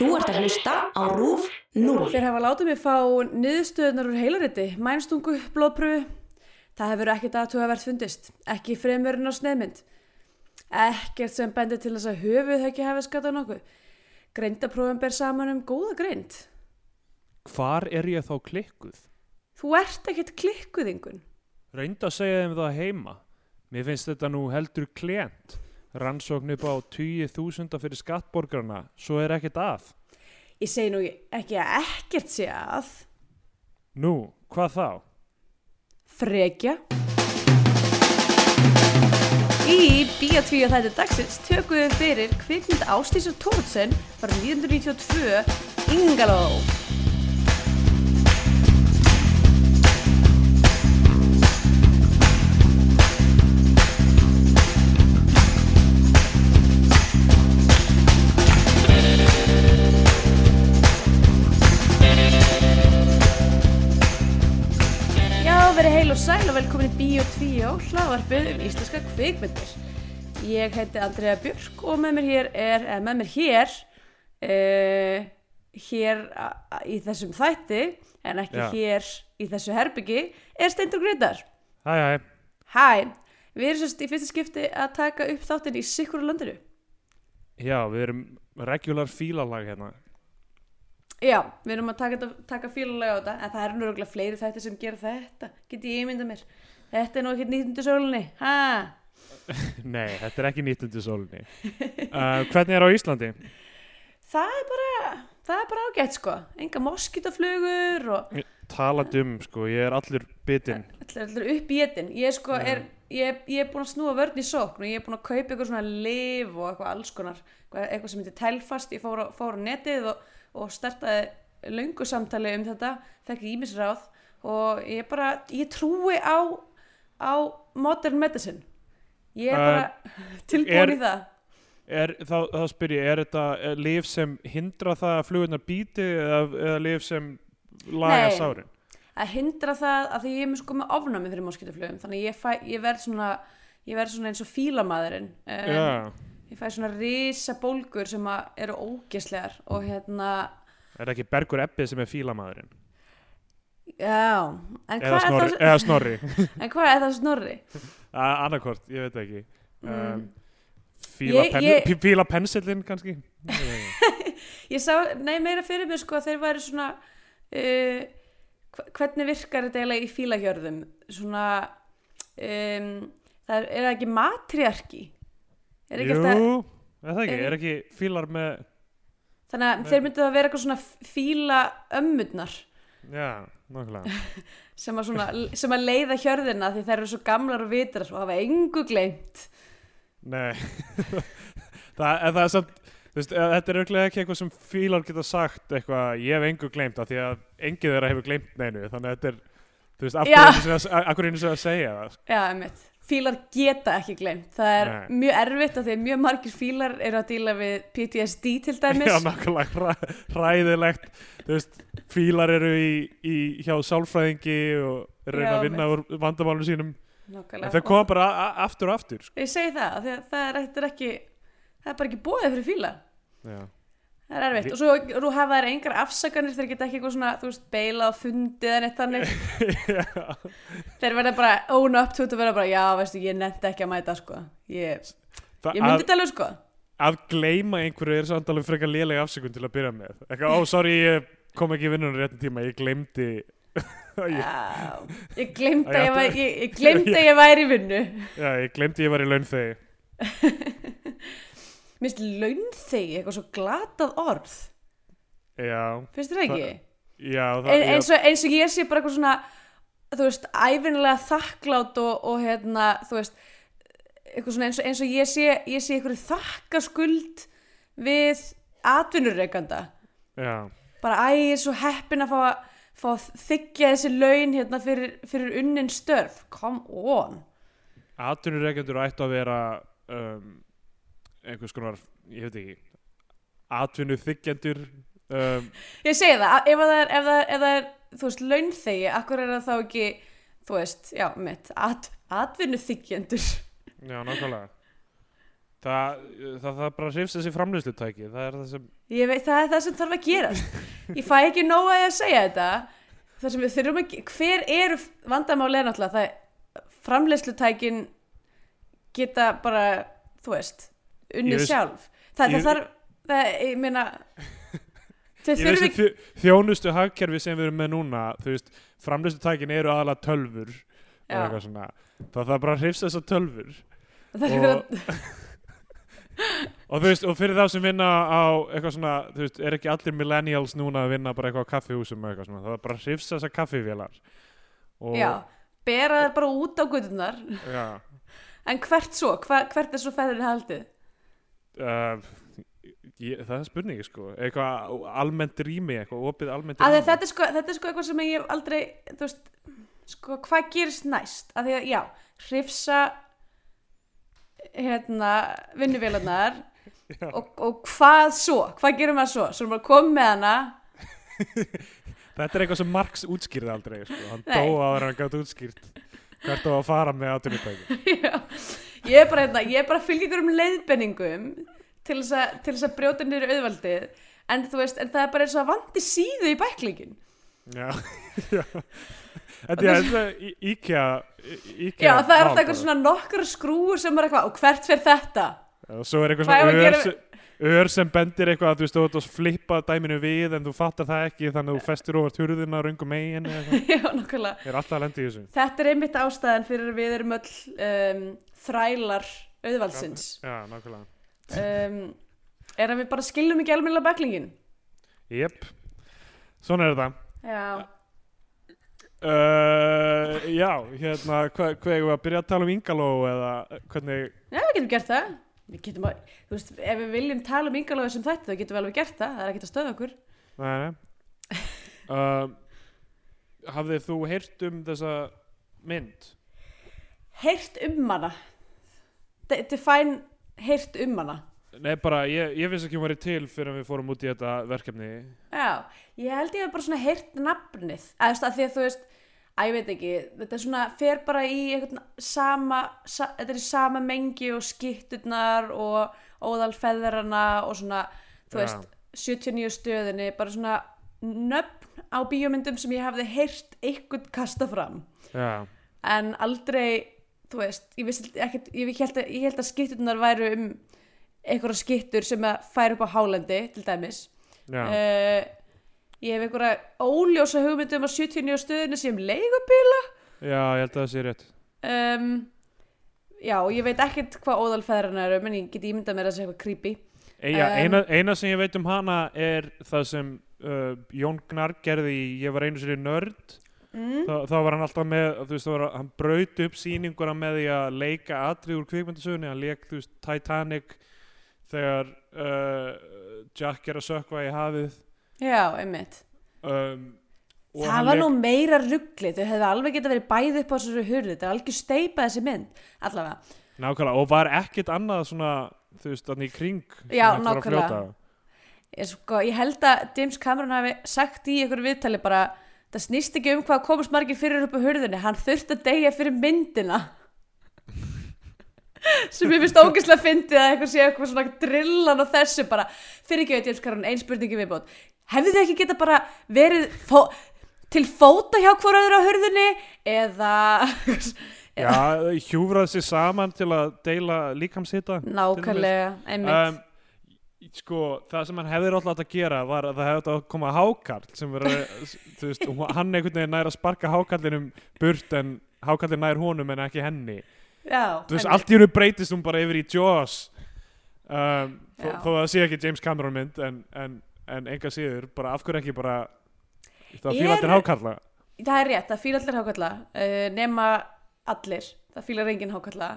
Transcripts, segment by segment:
Þú ert að hlusta á RÚF 0. Þeir hafa látið mig fá niðurstöðunar úr heilariti, mænstungu, blóðpröfu. Það hefur ekkert aðtugavert fundist, ekki fremurinn á sneiðmynd. Ekkert sem bendir til þess að höfuð ekki hefði skatað nokkuð. Greindaprófum ber saman um góða greind. Hvar er ég þá klikkuð? Þú ert ekkert klikkuðingun. Reynda að segja þeim það heima. Mér finnst þetta nú heldur klient. Rannsókn upp á 20.000 fyrir skattborgarna, svo er ekkert að. Ég segi nú ekki að ekkert sé að. Nú, hvað þá? Frekja. Í Bíotvíu þættu dagsins tökum við fyrir kvikmynd Ástísar Tórsson frá 1992 Ingaló. Og velkomin í Bíotvíu hlaðvarpið um íslenska kvikmyndir. Ég heiti Andrea Björk og með mér hér er, eða með mér hér, uh, hér í þessum þætti, en ekki Já. hér í þessu herbyggi, er Steindur Greitar. Hæ, hæ. Hæ, við erum sérst í fyrsta skipti að taka upp þáttin í Sikkur landinu. Já, við erum regular fílalag hérna. Já, við erum að taka, taka fílulega á þetta, en það eru nú örugglega fleiri þættir sem gera þetta, get ég ímynda mér. Þetta er nú ekki nýttundu sólinni, hæ? Nei, þetta er ekki nýtt undir sólinni. Uh, hvernig er á Íslandi? Það er bara, það er bara ágætt sko, enga moskítaflugur og Talandi um, sko, ég er allur bitinn. allir, allir upp í etin. Ég sko Já. er, ég, ég er búin að snúa vörn í sókn og ég er búin að kaupa eitthvað svona liv og eitthvað alls konar, eitthvað, sem heitir tælfast. Ég fór á, fór á netið og, og startaði löngu samtali um þetta, fekk ímisráð og ég bara, ég trúi á, á modern medicine. Ég er Uh, bara tilbúin er- í það. Er, þá, þá spyr ég, er þetta lif sem hindra það að flugurnar býti eða, eða lif sem laga sárin? að hindra það að því ég er með sko með ofnami fyrir moskítaflugum þannig ég, fæ, ég verð svona ég verð svona eins og fílamaðurinn um, Já, ég fæ svona risa bólgur sem eru ógeslegar og hérna er það ekki Bergur Ebbið sem er fílamaðurinn? já, en Eða hvað, er snorri, það, eða snorri. en hvað er það snorri? Annarkort, ég veit ekki. Um, Mm. fíla, Ég- pen, ég- fíla pensillin kannski? Ég sá, nei meira fyrir mér sko að þeir væri svona uh, hvernig virkar þetta eiginlega í fílahjörðum svona um, það er, er það ekki matriarki er ekki Jú, að er það ekki, er- ekki fílar með, Þannig að Nei. þeir myndu að vera eitthvað svona fíla ömmurnar já, nákvæmlega. sem að, svona, sem að leiða hjörðina því þær eru svo gamlar og vitrar og hafa engu gleymt. Nei, það, en það er samt, veist, eh, þetta er auðvitað ekki eitthvað sem fílar geta sagt eitthvað, ég hef engu gleymt af því að engið þeirra hefur gleymt neinu, þannig að þetta er, þú veist, af hverju einu sinni að- segja það. Já, einmitt. Fílar geta ekki gleymt. Það er Nei. mjög erfitt af því að mjög margir fílar eru að díla við PTSD til dæmis. Já, nákvæmlega hræ, hræðilegt, þú veist, fílar eru í, í hjá sálfræðingi og reyna Já, að vinna úr vandamálum sínum, Nákvæmlega. en þau koma bara aftur og aftur, sko. Ég segi það, að það er, þetta er ekki, það er bara ekki bóðið fyrir fíla. Já. Það er erfitt. Og svo, svo hafa þær engar afsakanir þeir geta ekki eitthvað svona, þú veist, beilað, fundið en eitt þannig. Þeir verða bara own up to og verða bara, já, veistu, ég nefndi ekki að mæta, sko. Ég, ég myndi að, þetta alveg, sko. að gleyma einhverju er samt alveg frekar lélega afsökun til að byrja með, eitthvað, ó, sorry, ég kom ekki í vinnunum réttin tíma, ég gleymdi, ég, ég glemdi að ég, átti- ég, ég, gleymdi að ég væri í vinnu. já, ég gleymdi ég var í launþegi, Minnst launþegi, eitthvað svo glatað orð. já, Finnst þér ekki? já, það, En, eins, og, eins og ég sé bara eitthvað svona, þú veist, æfinlega þakklátt og, og hérna, þú veist, eitthvað svona eins og, eins og ég sé, ég sé eitthvað þakkaskuld við atvinnureikanda. já, Bara æ, ég er svo heppin að fá að fá að þykja þessi laun hérna fyrir, fyrir unnin störf. Come on. atvinnureikendur ættu að vera um, einhvers konar, ég veit ekki, atvinnu þykjendur, um, Ég segi það, að- ef það er, ef það er, ef það er þú veist, launþegi, akkur er það þá ekki, þú veist, já, mitt, at, atvinnu þykjendur. já, nákvæmlega. það, það, það bara hrifst þessi framlýslutæki það er það sem Ég veit, það er það sem þarf að gerast. Ég fæ ekki nóg að ég að segja þetta. Það sem við þurfum ge- hver eru vandamáli er náttúrulega það framleiðslutækin geta bara, þú veist, unnið veist- sjálf. Það, það ég- þarf, það, ég meina, þurfum þessi ekki, þjó- þjónustu hagkerfi sem við erum með núna þú veist, framlýslutækin eru aðalega tölfur og eitthvað svona það þarf bara að hrifst þessar tölfur það og, og þú veist, og fyrir þá sem vinna á eitthvað svona, þú veist, er ekki allir millennials núna að vinna bara eitthvað á kaffihúsum eitthvað svona, það er bara að hrifst þessar kaffivélar og, já, bera það bara út á gutunar. já En hvert svo? Hva, hvert er svo feðurinn haldið? Uh, ég, það er spurningi sko eitthvað almennt rými, eitthvað opið almennt rými þetta er, sko, þetta er sko eitthvað sem ég aldrei, þú veist, sko, hvað gerist næst? Að því að, já, hrifsa, hérna, vinnuvélarnar Já. og, og hvað svo? Hvað gerum maður svo? Svo erum við að koma með hana, Þetta er eitthvað sem Marx útskýrði aldrei sko. hann Nei. dó áður en hann gæti útskýrt hvert á að fara með áttunutæki já, ég er bara, hérna, ég er bara ykkur um leiðbenningum til þess að, brjóta niður auðvaldið, en þú veist, en það er bara eins og að vandi síðu í bæklingin. Já, já Þetta er þetta í- IKEA IKEA Já, það er alltaf eitthvað svona nokkra skrúur sem er eitthvað, og hvert fyrir þetta? og svo er eitthvað Hvað svona ör, gera ör sem bendir eitthvað að þú ert að flippa dæminu við en þú fattar það ekki þannig að þú festir ofar turðina röngum megin eða eitthvað. Já, nokkulega. Þetta er einmitt ástæðan fyrir við erum öll um, þrælar auðvaldsins. Já, nákvæmlega Um, er að við bara skiljum ekki almennilega bæklingin. Jep, svona er þetta Já. uh, Já, hérna hvað hva, eigum við að byrja að tala um Ingaló eða hvernig Já, við getum gert það. Við getum að, þú veist, ef við viljum tala um yngalóðu sem þetta, þá getum við alveg gert það. Það er ekkert að stöða okkur. Nei, nei. Uh, Hafðið þú heyrt um þessa mynd? Heyrt um hana. De- Define heyrt um hana. Nei, bara, ég, ég vissi ekki hún væri til fyrir við fórum út í þetta verkefni Já, ég held ég hef bara svona heyrt nafnið. Eða, þú veist, að því að þú veist, að ég veit ekki, þetta er svona, fer bara í einhvern sama, sa, þetta er í sama mengi og skitturnar og óðalfeðrana og svona, þú Já. veist, 79 stöðinni, bara svona nöfn á bíómyndum sem ég hafði heyrt einhvern kasta fram. Já, En aldrei, þú veist, ég vissi ekkert, ég held að, að skitturnar væru um einhverja skittur sem að færa upp á hálendi, til dæmis. já, Uh, ég hef einhverja óljósa hugmyndum að 79 stöðinu sem leigubíla. Já, ég held að það sé rétt. Um, já, og ég veit ekkert hvað óðalfæðrana eru menn ég get ímyndað mér að það sé eitthvað creepy. Eja, Um, eina, eina sem ég veit um hana er það sem uh, Jón Gnarr gerði í Ég var einu sér nörd mm? Þa, þá var hann alltaf með, þú veist, þá var, hann braut upp sýninguna með því að leika atrið úr kvikmyndasögunni, hann leik, þú veist, Titanic þegar uh, Jack er að sökva í hafið. Já, einmitt. Um, það var lék- nú meira ruggli þau hefðu alveg geta verið bæði upp á þessu hurðu þetta er algjör steipa þessi mynd allavega, Nákvæmlega, og var ekkit annað svona, þú veist, þannig í kring Já, var nákvæmlega. ég, sko, ég held að James Cameron hafi sagt í einhverju viðtali bara það snýst ekki um hvað komast margir fyrir upp á hurðinni. Hann þurfti að deyja fyrir myndina. Sem ég finnst ógeðslega fyndið að eitthvað sé eitthvað svona drillan og þessu bara. Fyrir ekki James Cameron, ein spurningi viðbót. Hefðu þið ekki geta bara verið fó til fóta hjá öðru á hurðinni? Eða Já, hjúfrað sér saman til að deila líkamshita. Nákvæmlega, einmitt. Um, sko, það sem hann hefði alltaf að gera var að það hefði átt að koma hákarl sem verið, þú veist, hann einhvern veginn nær að sparka hákarlinum burt en hákarlin nær honum en ekki henni. Já, þú veist, einmitt. allt í hennu breytist hún bara yfir í Jaws. Um, þó, þó að það sé ekki James Cameron mynd en, en, en enga síður, bara af hverju ekki bara það fíla Er- allir hákarla? Það er rétt, það fíla allir hákalla uh, nema allir. Það fílar enginn hákalla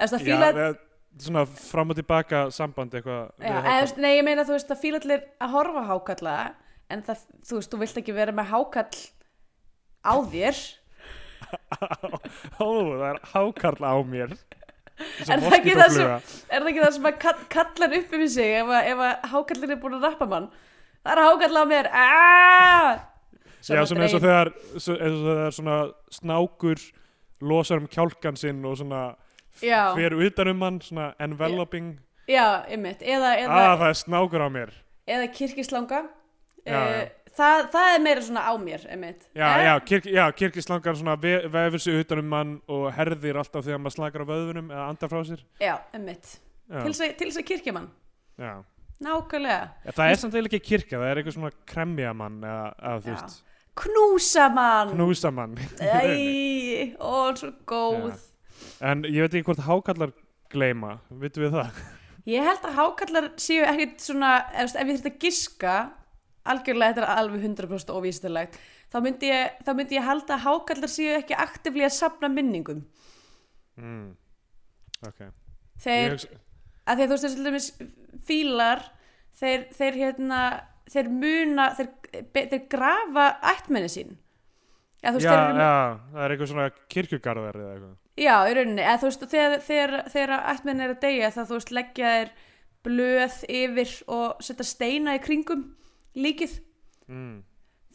eða það eða svona fram og tilbaka samband eitthvað nei ég meina þú veist það fíla allir að horfa hákalla en það, þú veist, þú vilt ekki vera með hákall á þér. Ó, það er hákarl á mér. Er það sem- er það ekki það sem að kall, kallar upp yfir sig ef að, að hákallin er búin að rappa mann? Það er hákall á mér. Aaaaah! Já, svona eins og þegar eins og þegar svona snákur losar um kjálkan sinn og svona Já. fer utan um hann, svona enveloping. Já, einmitt, eða, eða, ah, það er snákur á mér. eða kirkislanga Já, uh, já. það, það er meira svona á mér einmitt. Já, Eh, já, kirk, já kirkislangar svona ve vefur sig utan um mann og herðir alltaf þegar maður slakar á vöðvunum eða andar frá sér. Já, Já, til þess að- að kirkja mann. Já. nákvæmlega, Ja, Það er samt eiginlega ekki kirkja, það er eitthvað svona kremjamann eða, eða þú veist, knúsa mann knúsamann. Æ, ó, svo góð En ég veit ekki hvort hákallar gleyma, vitum við það? Ég held að hákallar séu ekkit svona, ef, ég þurft að giska, algjörlega þetta er alveg 100% óvístilegt, þá myndi ég, þá myndi ég halda að hákallar séu ekki aktivlega að sapna minningum. Mm. Ok Þeir, hugsa- að að þú veist þessi dæmis fílar, þeir, þeir hérna, þeir muna, þeir, þeir grafa ættmenni sín. Já, veist, Já, þeir eru, já, það er eitthvað svona kirkjugarðar eða eitthvað já, í rauninni, eða þú veist, þegar, þegar, þegar ættmenni er að deyja, þá þú veist, leggja þeir blöð yfir og setja steina í kringum líkið. mm.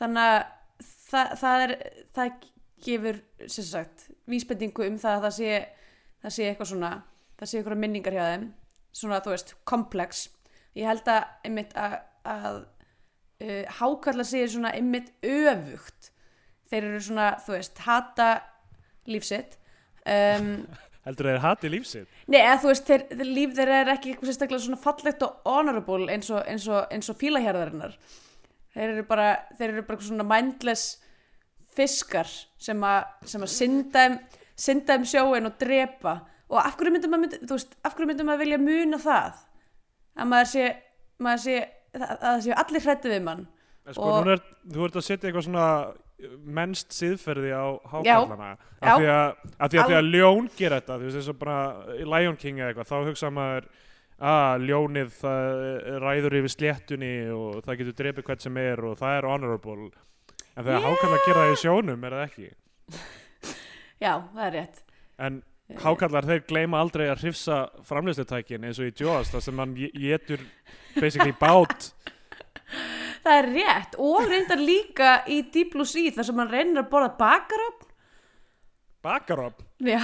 þannig að það, það er það gefur sem sagt vísbendingu um það að það sé það sé eitthvað svona það sé eitthvað minningar hjá þeim. Svona þú veist komplex. Ég held að einmitt að, að uh, hákallar séu svona einmitt öfugt. Þeir eru svona þú veist hata lífsitt um, Heldur þeir hati lífsitt? Nei, eða þú veist, þeir, þeir, líf þeirra er ekki eitthvað sérstaklega svona fallegt og honorable eins og, eins og, eins og fílahjörðarinnar. Þeir eru bara, þeir eru bara svona mindless fiskar sem að, sem að synda um, synda um sjóin og drepa og af hverju myndum maður, þú veist, af hverju myndum maður vilja muna það? Að maður sé, maður sé, að, að það séu allir hrættu við mann. Sko, Og- er, þú ert að setja eitthvað svona mennst siðferði á hákallana af því að, að, því að, því að ljón gera þetta þú veist eins og bara í Lion King eða eitthvað þá hugsa maður að ljónið það ræður yfir sléttunni og það getur drepið hvert sem er og það er honorable. En þegar Yeah. hákallar gera það í sjónum er það ekki? Já, það er rétt. en hákallar þeir gleyma aldrei að hrifsa framlýslutækin eins og í Jaws þar sem hann getur basically bát Það er rétt. Og reyndar líka í Deep Blue Sea þar sem hann reynir að borða bakarofn. bakaropp Já,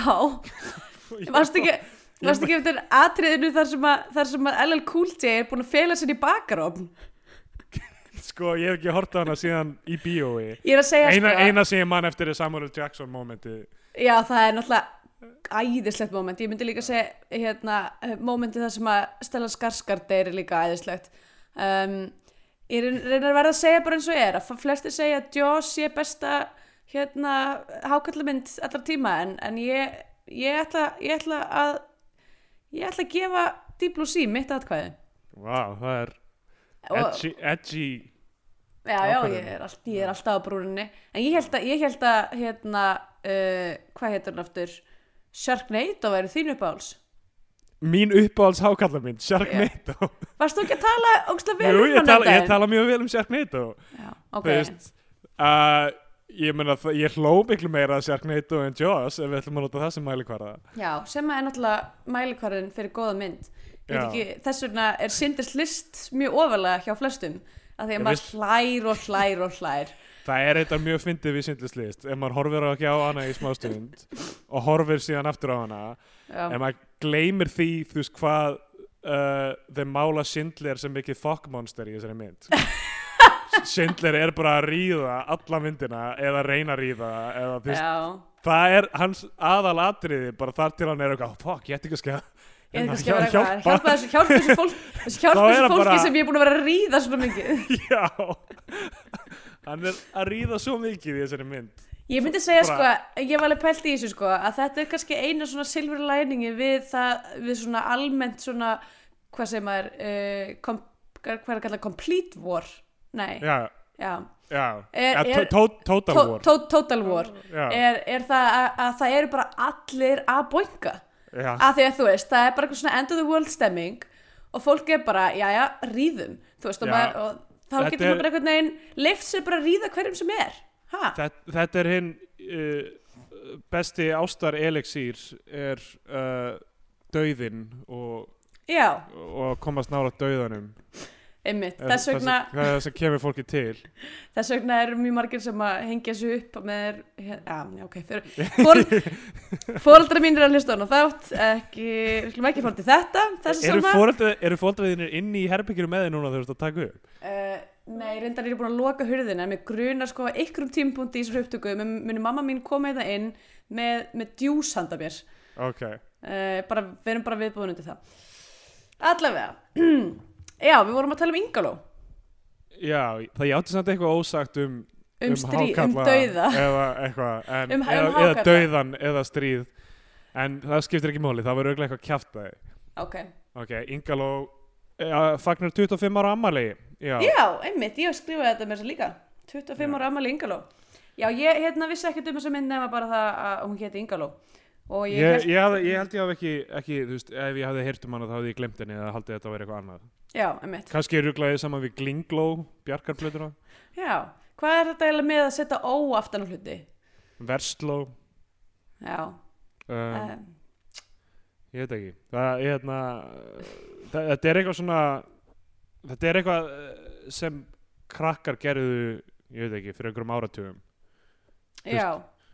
varst ekki, varst ekki eftir atriðinu þar sem að, þar sem að LL Cool J er búin að fela sér í bakarofn? sko ég hef ekki hort á hana síðan í bíói. Ég er að segja eina, sko, eina sem ég man eftir er Samuel. Jackson momenti já það er náttúrulega æðislegt moment, ég myndi líka segja hérna, momenti þar sem að Stella Skarsgård er líka æðislegt. Um, ég reyn- reynar að verða að segja bara eins og er, að flestir segja að Jaws sé besta hérna hákallamynd allra tíma en, en ég, ég, ætla, ég ætla að ég ætla að gefa Deep Blue Sea mitt atkvæði. Vá, það er edgy, edgy Já, já, ég er, all, ég er alltaf á brúninni. En ég held að, ég held að hérna, uh, hvað heitir hann aftur? Sharknado væri þín uppáhalds Mín uppáhalds hákallamynd, Sharknado Varst þú ekki að tala ógstlega vel Jú, um ég hann tala, um ég daginn? tala mjög vel um Sharknado Já, ok. veist uh, Ég meina, það- ég hló miklu meira að Sharknado en Jaws ef við ætlum að nota það sem mælikvarða. Já, sem er náttúrulega mælikvarðin fyrir góða mynd. Ég ekki, Þess vegna er Sinders list mjög ofalega hjá flestum af því að maður hlær og hlær og hlær Það er eitthvað mjög fyndið við sindlislist ef maður horfir ekki á hana í smástund og horfir síðan aftur á hana. Já, ef maður gleymir því þú veist hvað uh, þeir mála Schindler sem mikið fokkmonster í þessari mynd. Schindler er bara að ríða alla myndina eða reyna að ríða eða þú veist, það er hans aðalatriði bara þar til hann er eitthvað, fuck, ég ætti kannski að Ég hérna, veit ekki að vera eitthvað. Hjálpa." Þessu, hjálpa þessu, fólk, þessu, hjálpa þessu fólki bara- sem ég er búin að vera að ríða svona mikið. Já Hann er að ríða svo mikið í þessari mynd. Ég myndi segja sko, ég var alveg pælt í þessu sko að þetta er kannski eina svona silfur læningi við það, við svona almennt svona, hvað segir maður uh, kom, hvað er að kalla complete war? Nei, já, Já, já. Er- ja, er- to to Total To, War. to, total war. Er, er það að, að það eru bara allir að boinga að því að þú veist, það er bara eitthvað svona end of the world stemming og fólk er bara, já já, ríðum. Þú veist, og, maður, og þá Þetta getur maður bara einhvern veginn leift sér bara að ríða hverjum sem er. Þetta, þetta er hinn uh, besti ástar elixír er uh, dauðin og, og komast nála dauðanum einmitt, Er þess það vegna hvað er það sem kemur fólki til. Þess vegna eru mjög margir sem að hengja sig upp með, já, ok fyrir, fóreldra mín er að hlusta á þátt ekki, við skulum ekki fór til þetta eru sama fóreldra- eru fóreldræðinir inn í herbyggjuru með þið núna þegar þú ert að taka upp? Uh, nei, reyndar er ég búin að loka hurðina. En mér grunar sko að ykkurum tímpunkti í þessu upptöku mun muni mamma mín koma þetta inn með, með djús handa mér. Ok, uh, bara, við erum bara viðbúin undir það. Allavega já, við vorum að tala um Ingaló já, það játti samt eitthvað ósagt um um, um hákarla dauða. eða eitthvað en, Um- um eða, eða hákarla. dauðan eða stríð. En það skiptir ekki máli, það verður auðvitað eitthvað kjaftaði ok, ok, Ingaló ja, fagnar 25 ára ammali já, já, einmitt, ég skrifaði þetta með þess að líka 25 Já. ára ammali Ingaló já, ég hérna vissi ekkert um þessa mynd nema bara það að hún héti Ingaló og ég, Ég, ég, hafði, ég held ég hafði ekki, ekki þú veist, ef ég hafði heyrt um hana þá hafði ég glemt henni eða haldið þetta að vera eitthvað annað. Já, einmitt. Kannski rugglaði saman við Glingló Bjarkarplötuna, já, hvað er þetta eiginlega með að setja ó aftan á hluti? Versló. Já, um, um, ég veit ekki. Það, ég, hérna, það, þetta er eitthvað svona þetta er eitthvað eh, sem krakkar gerðu ég veit ekki, fyrir einhverjum áratugum. Já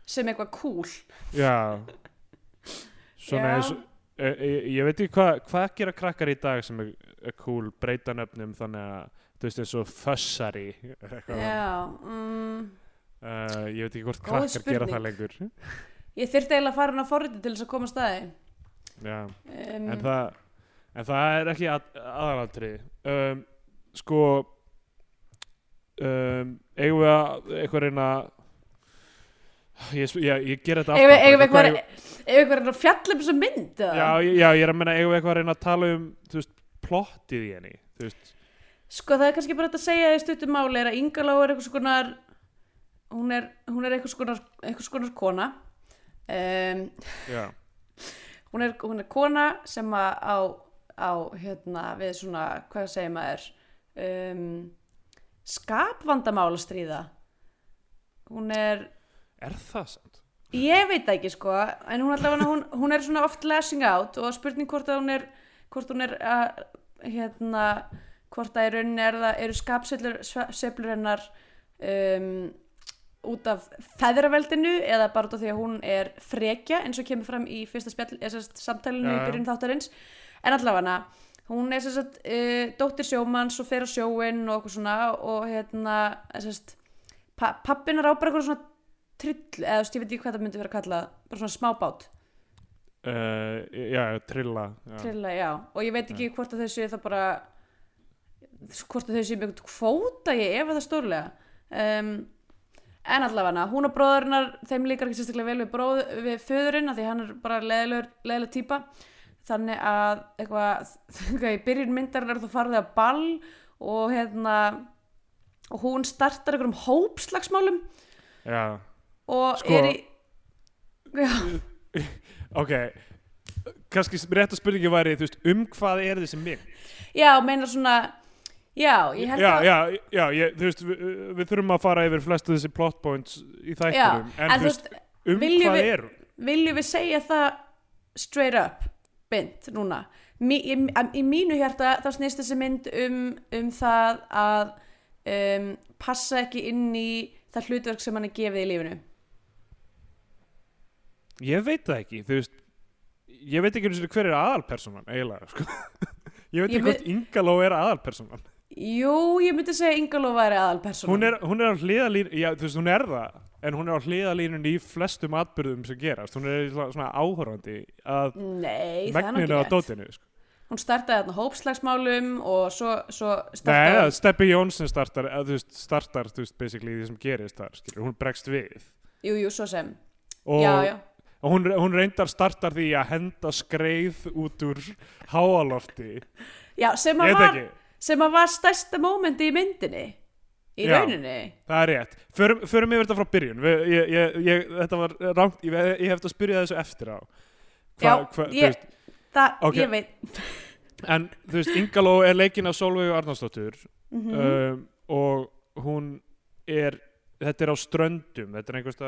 sem eitthvað cool já svona eins og e, e, ég veit ekki hvað hvað gera krakkar í dag sem er, er cool breyta nöfnum þannig að þú veist eins og fössari já, mm, Uh, ég veit ekki hvort Góð krakkar gera spurning. það lengur. Ég þyrfti eiginlega að fara hann á forriti til þess að koma að staði Já, um, en, það, en það er ekki að, aðalaldri um, sko um, eigum við að eitthvað reyna ég, ég, ég ger þetta við bara, eitthvað eigum við eitthvað að fjalla um þessa mynd já, já, ég er að menna við eitthvað að reyna að tala um veist, plottið í henni Sko það er kannski bara hægt að segja í stuttum máli er að Ingaló er eitthvað skonar hún er, hún er eitthvað skonar, eitthvað skonar kona. Um, já, hún, er, hún er kona sem að á, á hérna við svona, hvað segir maður um, skapvandamál að stríða. Hún er er það samt? Ég veit það ekki sko, en hún, allavega, hún, hún er svona oft lashing out og spurning hvort að hún er, hvort hún er að, hérna, hvort að í rauninni er það, eru skapseflur hennar um, út af feðraveldinu eða bara út af því að hún er frekja eins og kemur fram í fyrsta spjall, samtalinu Já, í byrjun þáttarins, en allavega hún er sérst uh, dóttir sjómanns og fer á sjóinn og okkur svona og hérna, sérst pa pappin er á bara eitthvað svona trill, eða þú ég veit ekki hvað það myndi vera að kalla bara svona smábát, Uh, já, trilla já. trilla, já. Og ég veit ekki hvort að þau séu það bara hvort að með eitthvað kvóta ég efa það stórlega. Um, en allavega hún og bróðurinnar, þeim líkar ekki sérstaklega vel við, bróð, við föðurinn, því hann er bara leðilegur, leðileg típa. Þannig að eitthvað, eitthvað í byrjun myndar er það farið að ball og hérna og hún startar einhverjum hópslagsmálum. Já, og Sko- er í ok kannski rétt að spurningi væri veist, um hvað er þessi mynd já, meinar svona já, ég held já, að já, já, ég, veist við, við þurfum að fara yfir flestu þessi plot points í þættinum, en, en veist, um hvað við- er viljum við segja það straight up bynd núna? Mí, í, í mínu hjarta þá snýst þessi mynd um, um það að um, passa ekki inn í það hlutverk sem hann er gefið í lífinu Ég veit það ekki, þú veist ég veit ekki einu sinni hver er aðalpersonan eiginlega, sko. Ég veit ekki hvort Ingaló er aðalpersonan jú, ég myndi segja Ingaló væri aðalpersona hún er, hún er á hliðalínu, já, þú veist, hún er það en hún er á hliðalínun í flestum atbyrðum sem gerast, hún er svona, áhorfandi að nei, megninu á dótinu, sko. Hún startaði þarna hópslagsmálum og svo, svo Nei, startaði eða Steppi Jónsson startar, eða, þú veist, startar, þú veist, basically því sem gerist þar, skilur, hún bregst við. Jú, jú, svo sem. Og, já, já, og hún, hún reyndar startar því að henda skreið út úr háalofti, já, sem að var ekki sem að var stærsta mómenti í myndinni í Já. rauninni Það er rétt. Förum, förum yfir þetta frá byrjun. Við, ég, ég, ég, þetta var rangt, ég, hef þetta að spyrja þessu eftir á. Já, þú ég- það, Ok. ég veit en þú veist, Ingaló er leikin af Solveig Arnarsdóttur mm um, og hún er, þetta er á ströndum, þetta er einhvers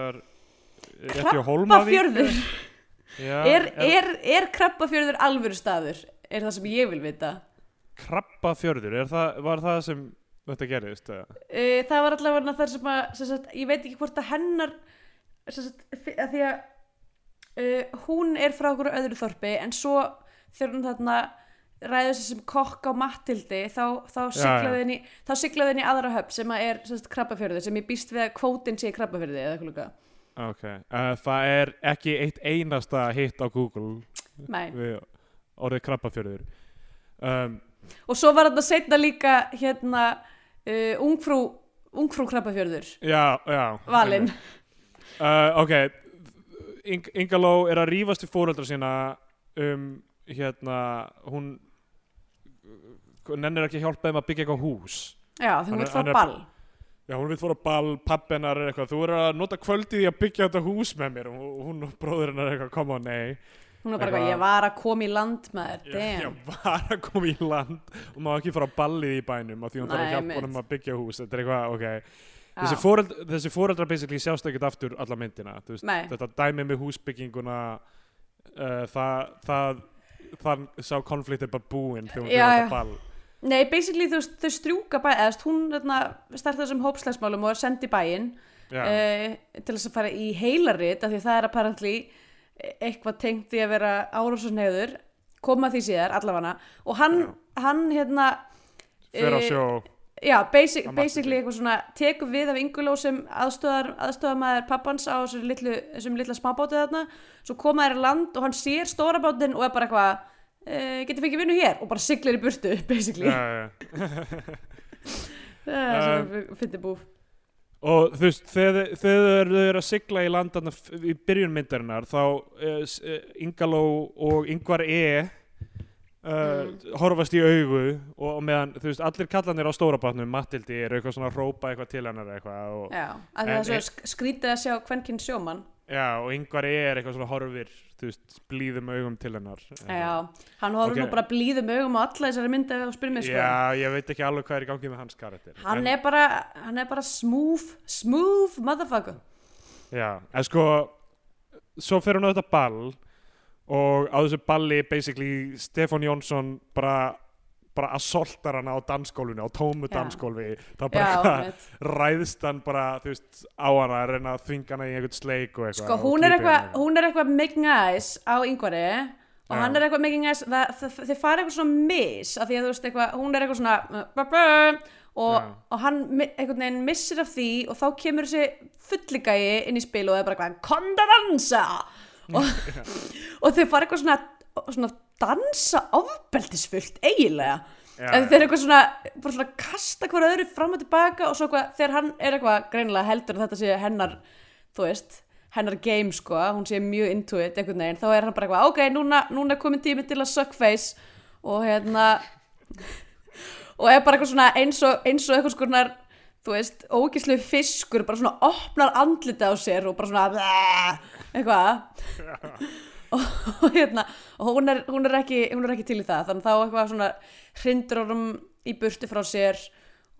Krabbafjörður Já, er, er, er krabbafjörður alvöru staður? Er það sem ég vil vita? krabbafjörður, það, var það sem þetta gerist? uh, það var allavega það sem að sem sagt, ég veit ekki hvort að hennar sagt, að því að uh, hún er frá okkur öðru þorpi en svo þegar hún þarna ræður sem kokk á Mattildi þá, þá siglaði henni aðra höfn sem að er krabbafjörður sem ég býst við að kvótin sé krabbafjörði eða eitthvað líka Ok, uh, það er ekki eitt einasta hitt á Google Nei. við orðið krabbafjörður. Um, og svo var þetta setna líka hérna uh, ungfrú ungfrú krabbafjörður já, já. valinn Uh, ok, Ing Ingaló er að rífast við fóreldra sína um, hérna, hún nennir ekki að hjálpa þeim að byggja eitthvað hús. já Hann hún vil fá ball Já, hún vil fóra ball, pappennar er eitthvað, þú er að nota kvöldið í að byggja þetta hús með mér og hún og bróðurinn er eitthvað, koma nei. hún er bara Eitthvað- ég var að koma í land með þér damn var að koma í land og má ekki fara á ballið í bænum af því hún þarf að hjálpa honum að byggja hús. Þetta er eitthvað, ok. Þessi, fóreld, þessi fóreldra basically sjást ekkert aftur alla myndina. Veist, þetta dæmi með húsbygginguna, uh, það, það, það sá konflikt er bara búinn þegar hún fyrir þetta ball. Nei, basically þú veist, þau strjúka bæ, eða þú veist, hún startaði þessum hópslagsmálum og er send í bæinn Já, uh, til þess að fara í heilarit af því það er apparently eitthvað tengt í að vera árásarnegður koma því síðar, allavega. Og hann, hann hérna fyrir á eh, sjó. já, basic, basically eitthvað svona tekur við af Inguló sem aðstöðar, aðstöðamæður pappans á þessum litla smábátu þarna. Svo koma þær í land og hann sér stóra bátinn og er bara eitthvað uh, getur fengið vinnu hér og bara siglir í burtu basically. Það er svona fyndi búf Og þú veist, þegar þau eru að sigla í landarna í byrjun myndarinnar þá uh, Ingaló og Ingvar E uh, Mm. horfast í augu og, og meðan, þú veist, allir kallanir á stóra bátnum, Mattildi, eru eitthvað svona að rópa eitthvað til hennar eitthvað og, já, En það er svo er- sk- skrítið að sjá kvenkinn sjómann já, og Ingvar E er eitthvað svona horfir, þú veist, blíðum augum til hennar. Já, hann horfður Ok. nú bara blíðum augum á alla þessari myndi þú spyrir mig sko. Já, ég veit ekki alveg hvað er í gangi með hans karakter. Hann en, er bara, hann er bara smooth smooth motherfucker. Já, en sko svo fer hún á þetta ball og á þessu balli basically Stefán Jónsson bara bara assaultar hana á dansgólfinu á tómu Já. dansgólfi þá já, bara einmitt. ræðist hann bara þú veist á hana að reyna að þvinga hana í einhvern sleik og eitthvað sko hún er eitthvað hana. hún er eitthvað making eyes á yngvari og Já. hann er eitthvað making eyes það, það, þið fara eitthvað svona miss af því að þú veist eitthvað, hún er eitthvað svona uh, bá, og, Já. og hann einhvern veginn missir af því og þá kemur þessi fulligægi inn í spil og það er bara eitthvað konda dansa og, og þau fara eitthvað svona, svona dansa ofbeldisfullt eiginlega. En þeir eru eitthvað svona, bara svona kasta hver öðru fram og tilbaka og svo eitthvað, þegar hann er eitthvað greinilega heldur að þetta sé hennar þú veist, hennar game sko hún sé mjög into it einhvern veginn þá er hann bara eitthvað, ok, núna, núna er komin tími til að suck face og hérna og er bara eitthvað svona eins og, eins og eitthvað skonar þú veist, ógæslu fiskur bara svona opnar andliti á sér og bara svona eitthvað og, hérna hún er, hún, er ekki, hún er ekki til í það. Þannig þá eitthvað svona hrindur honum í burtu frá sér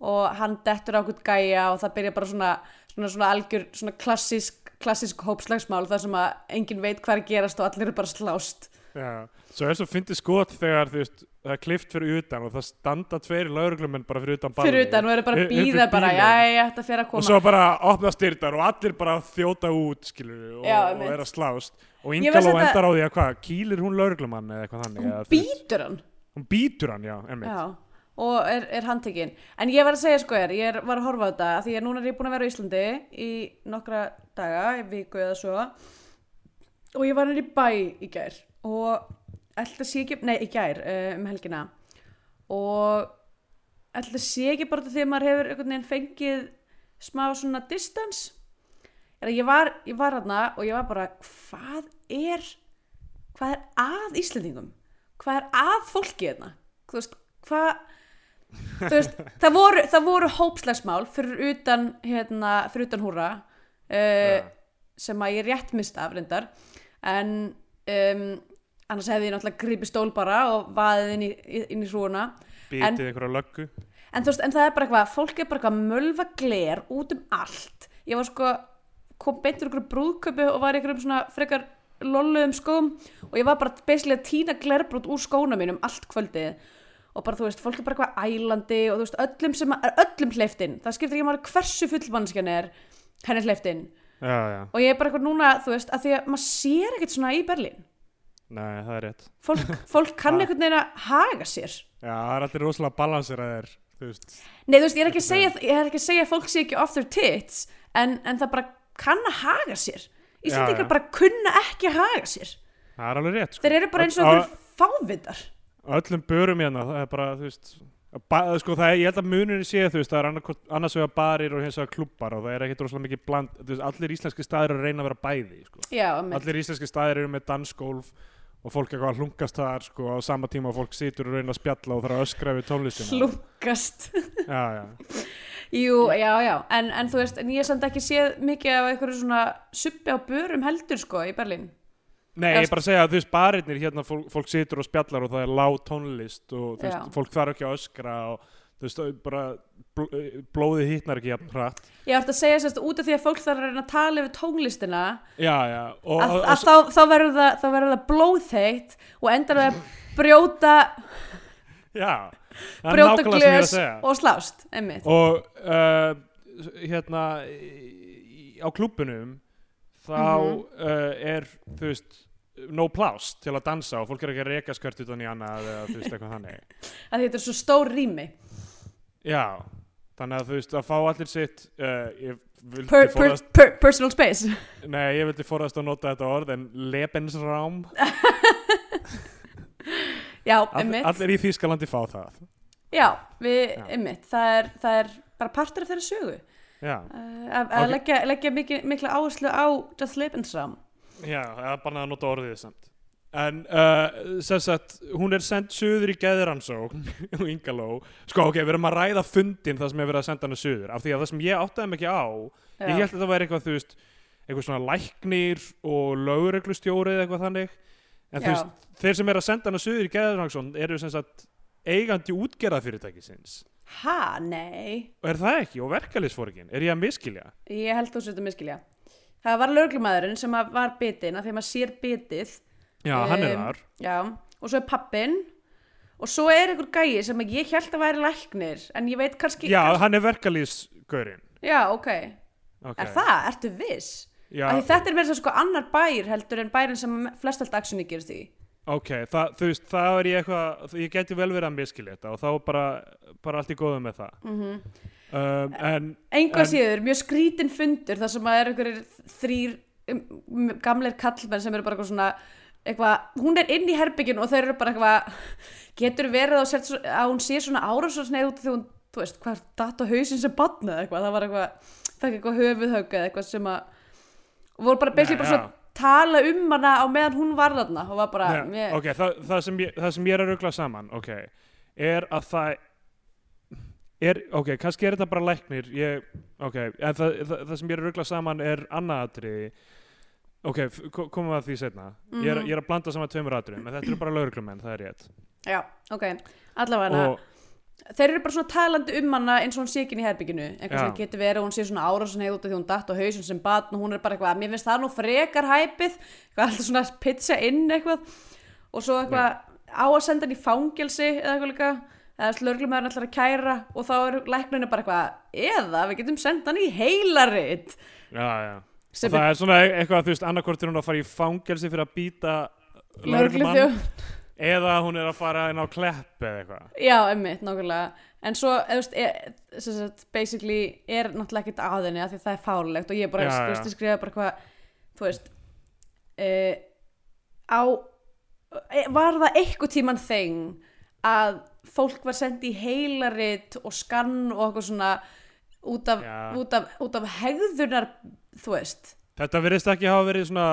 og hann dettur á okkur gæja og það byrja bara svona, svona, svona algjör svona klassísk, klassísk hópslagsmál þar sem að enginn veit hvað er gerast og allir eru bara slást Já, svo er svo fyndið skot þegar þú veist, það er klift fyrir utan og það standa tveiri lauruglumenn bara fyrir utan fyrir utan og eru bara að býða bara, bílinn. jæja, þetta fer að og koma svo bara opna styrtar og allir bara þjóta út skilur og, Já, og einmitt. er að slást. Og Ég Ingaló endar á því að hvað, kýlir hún lauruglumann eða eitthvað þannig hún eða, býtur hann. Hún býtur hann, já, emmitt Já, og er, er handtekinn. En ég var að segja sko er, ég er, var að horfa á þetta því að núna er ég búin að vera á Íslandi í nokkra daga, í viku eða svo. Og ég var nýr í bæ í gær og ætla sé ekki, nei í gær uh, um helgina. Og ætla sé ekki bara þegar maður hefur einhvern veginn fengið smá svona distance? Er að ég var, ég var hérna og ég var bara hvað er hvað er að Íslendingum? Hvað er að fólki hérna? Þú veist, hvað þú veist, það voru, það voru hópslagsmál fyrir utan hérna, fyrir utan húra uh, sem að ég rétt mist af reyndar. En um, annars hefði ég náttúrulega gripið stól bara og vaðið inn í, inn í hrúuna býtið einhverja löggu. En, veist, en það er bara eitthvað, fólk er bara eitthvað mölva gler út um allt. Ég var sko, kom beintur ykkur brúðköpu og var ykkur svona frekar lolluðum skóm og ég var bara að týna glerbrot úr skóna mínum allt kvöldið. Og bara þú veist, fólk er bara eitthvað ælandi og þú veist, öllum sem er öllum hleyftinn. Það skiptir ekki máli hversu fullmannskjan er henni hleyftinn. Og ég er bara eitthvað núna, þú veist, að því að maður sér ekkert svona í Berlín nei, það er rétt. Fólk, fólk kann einhvern veginn að haga sér. Já, það er allir rosalega balanseraðir þú veist, Nei, þú veist, ég er ekki að segja, ég er ekki að, segja að fólk sé ekki off their tits en, en það bara kann að haga sér. Íslandingar bara kunna ekki að haga sér. Það er alveg rétt sko. Þeir eru bara eins og okkur fávindar öllum börum hérna, það er bara, þú veist ba, sko, það er, ég held að munurinn sé, þú veist það er annars vegar barir og hins vegar klubbar og það er ekkit rosalega mikið bland, þú veist, allir íslenski staðir eru að reyna að vera bæði, sko. Já, allir íslenski staðir eru með dansgólf og fólk eitthvað að hlunkast þar, sko, á sama tíma og fólk situr og reyna að spjalla og þarf að öskra við tónlistina. Slungast Já, já, Jú, já, já, en, en þú veist, en ég hef samt ekki séð mikið af einhverju svona suppi á börum heldur, sko, í Berlín. Nei, ég er bara að segja að þú veist, barirnir hérna, fólk, fólk situr og spjallar og það er lág tónlist og þú veist, fólk þarf ekki að öskra og þú veist, bara bl blóðið hittnar ekki jafn hratt. Ég ætti að segja sérst út af því að fólk þarf að reyna að tala yfir tónlistina Já, já, og, að, og, að þá, þá verður það, það blóðþeitt og endar það að brjóta já, það er nákvæmlega sem ég er að segja. og slást, einmitt Og uh, hérna, á klúbunum þá Mhm. uh, er, þú veist, no plást til að dansa og fólk er ekki að reka skört utan í annað eða þú veist, eitthvað þannig. að þetta er svo stór rými Já, þannig að þú veist, að fá allir sitt, uh, per, per, per, personal space. Nei, ég vildi forðast að nota þetta orð en Lebensraum. Já, All, einmitt. Allir í Þýskalandi fá það. Já, við, einmitt, það það er bara partur af þeirra sögu. Uh, að að Ok. leggja, leggja mikil, mikla áherslu á das Lebensraum. Já, það er bara að nota orðið samt En uh, sem sagt, hún er sendt suður í geðransókn og Ingaló Sko, ok, við erum að ræða fundin það sem er verið að senda hana suður af því að það sem ég áttaði ekki á Ég held að það væri eitthvað, þú veist eitthvað svona læknir og lögreglustjóri eða eitthvað þannig En þú Já. veist, þeir sem er að senda hana suður í geðransókn eru sem sagt eigandi útgerðafyrirtækisins ha, nei Og er það ekki? Og verkalýsfóringin? Er ég að miskilja? ég held þú sér miskilja það var lögreglumæðurinn sem var bitinn að að maður sér bitið Já, hann er Um, þar. já, og svo er pappin og svo er einhver gæi sem ég held að væri læknir en ég veit kannski Já, hann er verkalýsgaurinn. já ok, Okay. er það, ertu viss? Já, því þetta er verið sko annar bær heldur en bærin sem flest allt aksjoni gerist í ok, það, þú veist, það er ég eitthvað, ég geti vel verið að miskilja þetta og þá bara, bara allt í góðu með það. mm Um, en, einhvað síður, mjög skrítin fundur þar sem að er einhverjir þrýr um, gamleir kallmenn sem eru bara eitthvað svona eitthvað, hún er inn í herbygginu og þeir eru bara eitthvað getur verið svo- að hún sé svona árásvarsneið út þegar hún, þú veist, hvað datt á hausinn sem batna eða eitthvað, það var eitthvað fekk eitthvað höfuðhögg eða eitthvað sem að og voru bara Nei, bara svona tala um hana á meðan hún var þarna og var bara, ne, ég, ok, það, það, sem ég, það sem ég er að ruggla saman, ok, er að það er, ok, kannski er þetta bara læknir, ég, ok, en það, það, það sem ég er að ruggla saman er annað atriði, ok, komum við að því setna, ég, er, Mhm. ég er að blanda saman tveimur atriðum, en þetta eru bara lauruglumenn, það er rétt. já, ok. Allavega Og, þeir eru bara svona talandi um hana eins og hún sé ekki í herbygginu eitthvað sem getur verið að hún sé svona árásanheið út af því hún datt á hausinn sem batn og hún er bara eitthvað mér finnst það nú frekar hæpið. Eitthvað alltaf svona pizza inn eitthvað. Og svo eitthvað á að senda hann í fangelsi eða eitthvað líka. Eða slörglumæður ætlar að kæra og þá er lækninu bara eitthvað eða við getum senda hann í heilarit já, já. Það er svona e- eitthvað, þú veist, annarkvort er hún að fara í fangelsi fyrir að býta lögreglumann eða hún er að fara inn á klepp eða eitthvað. Já, emmitt, nákvæmlega. En svo, eða, þú veist, sagt, basically er náttúrulega ekkert að henni af því það er fárlegt og ég bara, þú veist, ég skrifa bara hvað þú veist e, á e, var það eitthvað tíman þeng að fólk var sendt í heilarit og skann og eitthvað svona út af, út af, út af hegðunar þú veist. Þetta verðist ekki hafa verið svona,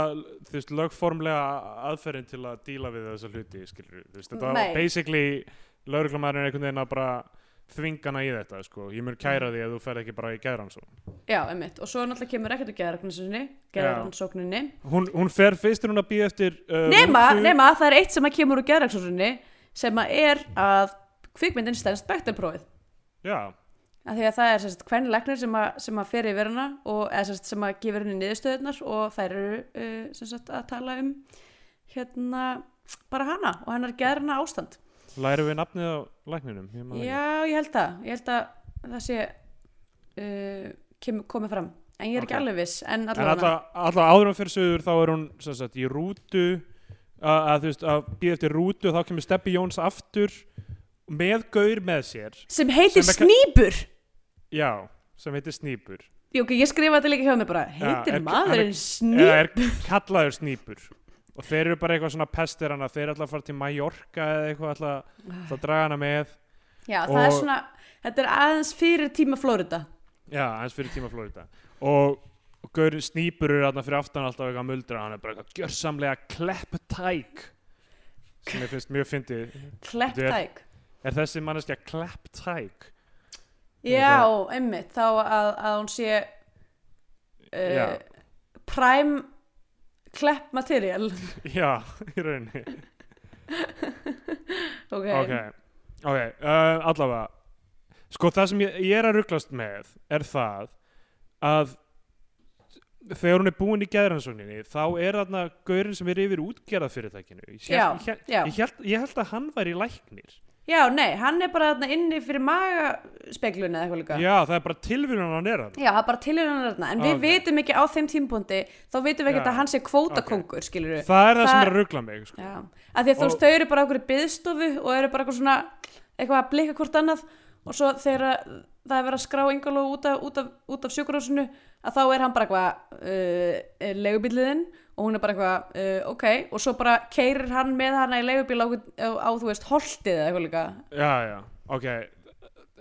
veist, lögformlega aðferðin til að díla við þessa hluti, skilur veist, þetta var basically lögreglumæðurinn einhvern veginn að bara þvingana í þetta, sko, ég mun kæra því ef þú ferð ekki bara í gæran svo. Já, emmitt, og svo náttúrulega kemur ekkert að geðrannsókninni geðrannsókninni Hún, hún fer, fyrst er hún að býja eftir uh, Rútu- nema, það er eitt sem að kemur úr geðrannsókninni sem að er að kvikmyndin stærst bektarprófið Já, af því að það er sérst hvern leiknir sem að, sem að fer yfir hana og eða sérst sem að gefur henni niðurstöðunar og þær eru uh, sérst að tala um hérna bara hana og hennar geðrana ástand Lærum við nafnið á ekki. Já, ég held það. Ég held að það sé uh, kem, komið fram. En ég er ekki Ok. alveg viss, en alltaf, alltaf áður um fyrir sögur þá er hún sagt, í rútu að, að, að býða eftir rútu og þá kemur Steppi Jóns aftur með gaur með sér Sem heitir Sem Snýpur. Já, sem heitir Snýpur Jú, ok, ég skrifa þetta líka hjá mér bara. Heitir er- maðurinn Snýpur? er kallaður Snýpur og þeir eru bara eitthvað svona pestir hana þeir ætla að fara til Mallorca eða eitthvað ætla að draga hana með Já, það er og- svona, þetta er aðeins fyrir tíma Flórida. já, aðeins fyrir tíma Florida og, og gaurinn Snýpur eru þarna fyrir aftan alltaf eitthvað muldra hann er bara eitthvað gjörsamlega klepptæk sem ég finnst mjög fyndið Klepptæk. Er þessi manneskja klepptæk? Já, einmitt, þá að, að hún sé uh, prime klepp material. Já, í rauninni. Ok, Ok, ok, uh, allavega. Sko það sem ég, ég er að rugglast með er það að þegar hún er búin í geðrannsókninni þá er þarna gaurinn sem er yfir útgerðað fyrirtækinu. Ég, ég, ég, held, að hann væri læknir. Já, nei, hann er bara þarna inni fyrir magaspeglun eða eitthvað líka. Já, það er bara tilvíðan hann er hann. Já, það er bara tilhörðan þarna, en við Ok. vitum ekki á þeim tímpúndi, þá vitum við ekki Já. að hann sé kvótakongur, okay. skilur við. Það er það, sem Það- er að ruggla mig. Sko. Já, að því að þú veist, þau eru bara okkur í byðstofu og eru bara eitthvað svona, eitthvað að blika hvort annað og svo þegar það er verið að skrá Ingoló út af, af, af sjúkurásinu að þá er hann bara eitthvað uh, legubíliðinn og hún er bara eitthvað uh, ok, og svo bara keirir hann með hana í legubíl á, á, á þú veist, holtið eða eitthvað líka. Já, já, ok.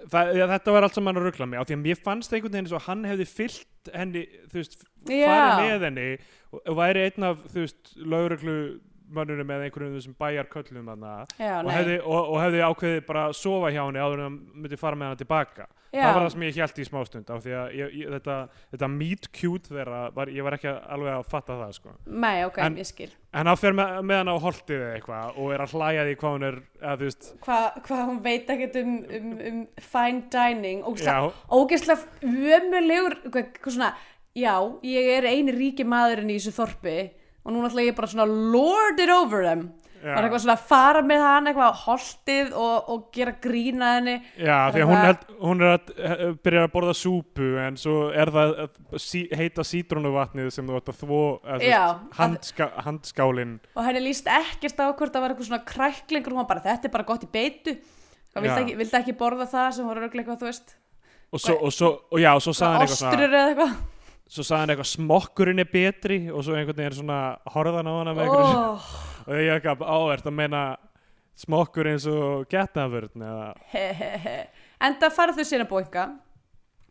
Það, ja, Þetta var allt sem hann að ruggla mig á því að mér fannst einhvern veginn svo að hann hefði fyllt henni, þú veist, Já. farið með henni og, og væri einn af, þú veist, lögreglu mönnunum með einhverjum þessum bæjar köllum þarna. Já, og hefði, og, og hefði ákveðið bara að sofa hjá henni áður en hann myndi fara með hana tilbaka. Já, það var það sem ég held í smástund af því að ég, ég, þetta, þetta meet cute þeirra, var, ég var ekki alveg að fatta það sko. nei, ok, En- ég skil. en hann fer með, með hana á holtið eða eitthvað og er að hlæja því hvað hún er að, veist, hvað hva hún veit ekkert um, um, um fine dining ógeðslega svona, já, ég er eini ríki maðurinn í þessu þorpi og núna ætla ég bara svona lord it over them. Já. bara eitthvað svona að fara með hann eitthvað á holtið og, og gera grína henni. Já, því að hún, held, hún er að uh, byrja að borða súpu en svo er það uh, sí, heita sítrónuvatnið sem þú ætti að þvó uh, Já, handska, handskálin og henni líst ekkert á hvort það var eitthvað svona kræklingur og hún var bara þetta er bara gott í beitu. Hvað vildi Já. ekki, vildi ekki borða það sem voru örugglega eitthvað þú veist? Og svo, og svo, og já, og svo sagði hann eitthvað ostrur svona, eða eitthvað svo sagði hann eitthvað smokkurinn er betri og svo einhvern veginn svona horfðan á einhverju oh, og ég ekki að, á, ertu að meina smokkur eins og getnaförn he. enda fara þau sína bóinga